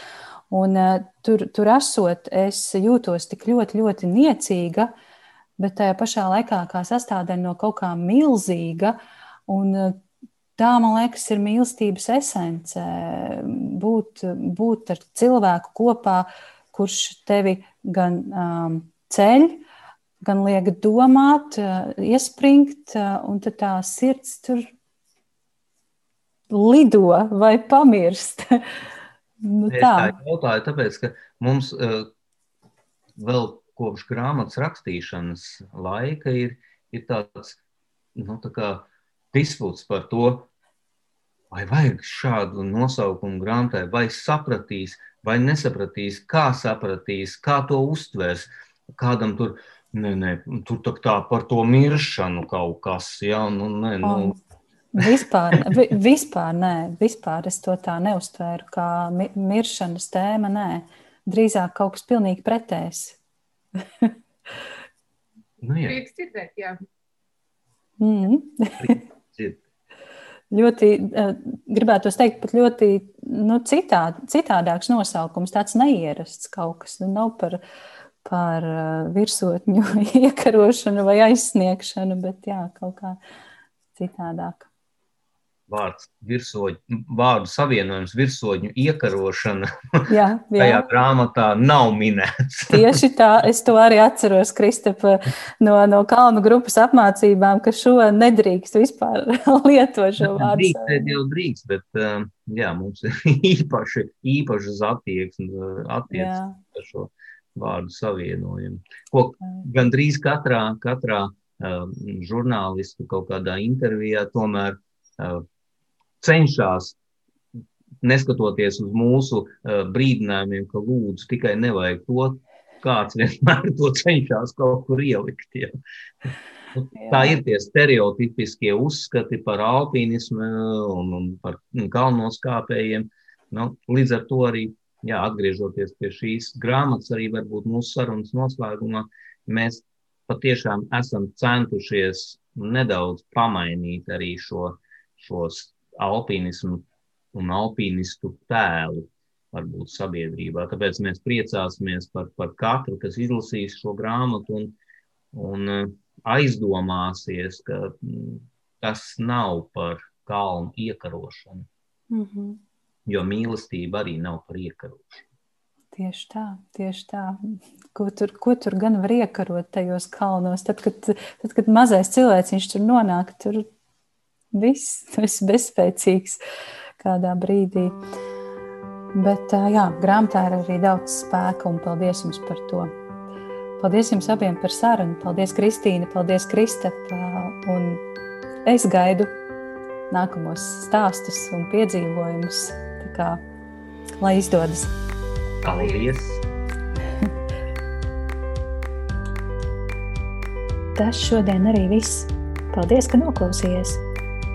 Un, uh, tur, tur esot, es jūtos tik ļoti, ļoti niecīga, bet tajā pašā laikā kā sastāvdaļa no kaut kā milzīga. Un, uh, tā, man liekas, ir mīlestības esence. Būt, būt ar cilvēku kopā, kurš tevi gan um, ceļ, gan liek domāt, uh, iespringt, uh, un tad tā sirds tur lido vai pamirst. nu, tā. Es tā jautāju, tāpēc, ka mums uh, vēl kopš grāmatas rakstīšanas laika ir, ir tāds, nu, tā kā disputs par to, vai vajag šādu nosaukumu grāmatai, vai sapratīs, vai nesapratīs, kā sapratīs, kā to uztvers. Kādam tur, ne, ne, tur tā, tā par to miršanu kaut kas, ja, nu, ne, nu. Un. Vispār, vi, vispār nē, vispār es to tā neuztvēru kā mi, miršanas tēma, nē. Drīzāk kaut kas pilnīgi pretējs. nu, jā. Prieks dzirdēt, jā. Mm. Ļoti, eh, gribētu teikt, pat ļoti nu, citā, citādāks nosaukums, tāds neierasts kaut kas. Nu, nav par, par eh, virsotņu iekarošanu vai aizsniegšanu, bet jā, kaut kā citādāk vārds virsoņu, vārdu savienojums, virsotņu iekarošana. Jā, jā. Tajā grāmatā nav minēts. Tieši tā, es to arī atceros, Kristapa, no, no kalnu grupas apmācībām, ka šo nedrīkst vispār lietot šo vārdu. Drīkst, jau drīkst, bet um, jā, mums ir īpaši, īpašas attieksme attieksme ar šo vārdu savienojumu. Ko gandrīz katrā, katrā um, žurnālistu kaut kādā intervijā tomēr uh, cenšas, neskatoties uz mūsu uh, brīdinājumiem, ka lūdzu tikai nevajag to, kāds vienmēr to cenšas kaut kur ielikt. Ja. Nu, tā ir tie stereotipiskie uzskati par alpīnismu un, un par kalnoskāpējiem. Nu, līdz ar to arī, jā, atgriežoties pie šīs grāmatas, arī mūsu sarunas noslēgumā, mēs patiešām esam centušies nedaudz pamainīt arī šo, šos alpīnismu un alpīnistu tēlu varbūt sabiedrībā. Tāpēc mēs priecāsimies par, par katru, kas izlasīs šo grāmatu un, un uh, aizdomāsies, ka mm, tas nav par kalnu iekarošanu. Mm -hmm. Jo mīlestība arī nav par iekarošanu. Tieši tā, tieši tā. Ko tur, ko tur gan var iekarot tajos kalnos? Tad, kad, tad, kad mazais cilvēks tur nonāk, tur viss ir bezspēcīgs kādā brīdī. Bet jā, grāmatā ir arī daudz spēka un paldies jums par to. Paldies jums abiem par sarunu. Paldies, Kristīne, paldies, Kristapa. Un es gaidu nākamos stāstus un piedzīvojumus. Tā kā lai izdodas! Paldies! Tas šodien arī viss. Paldies, ka noklausījies!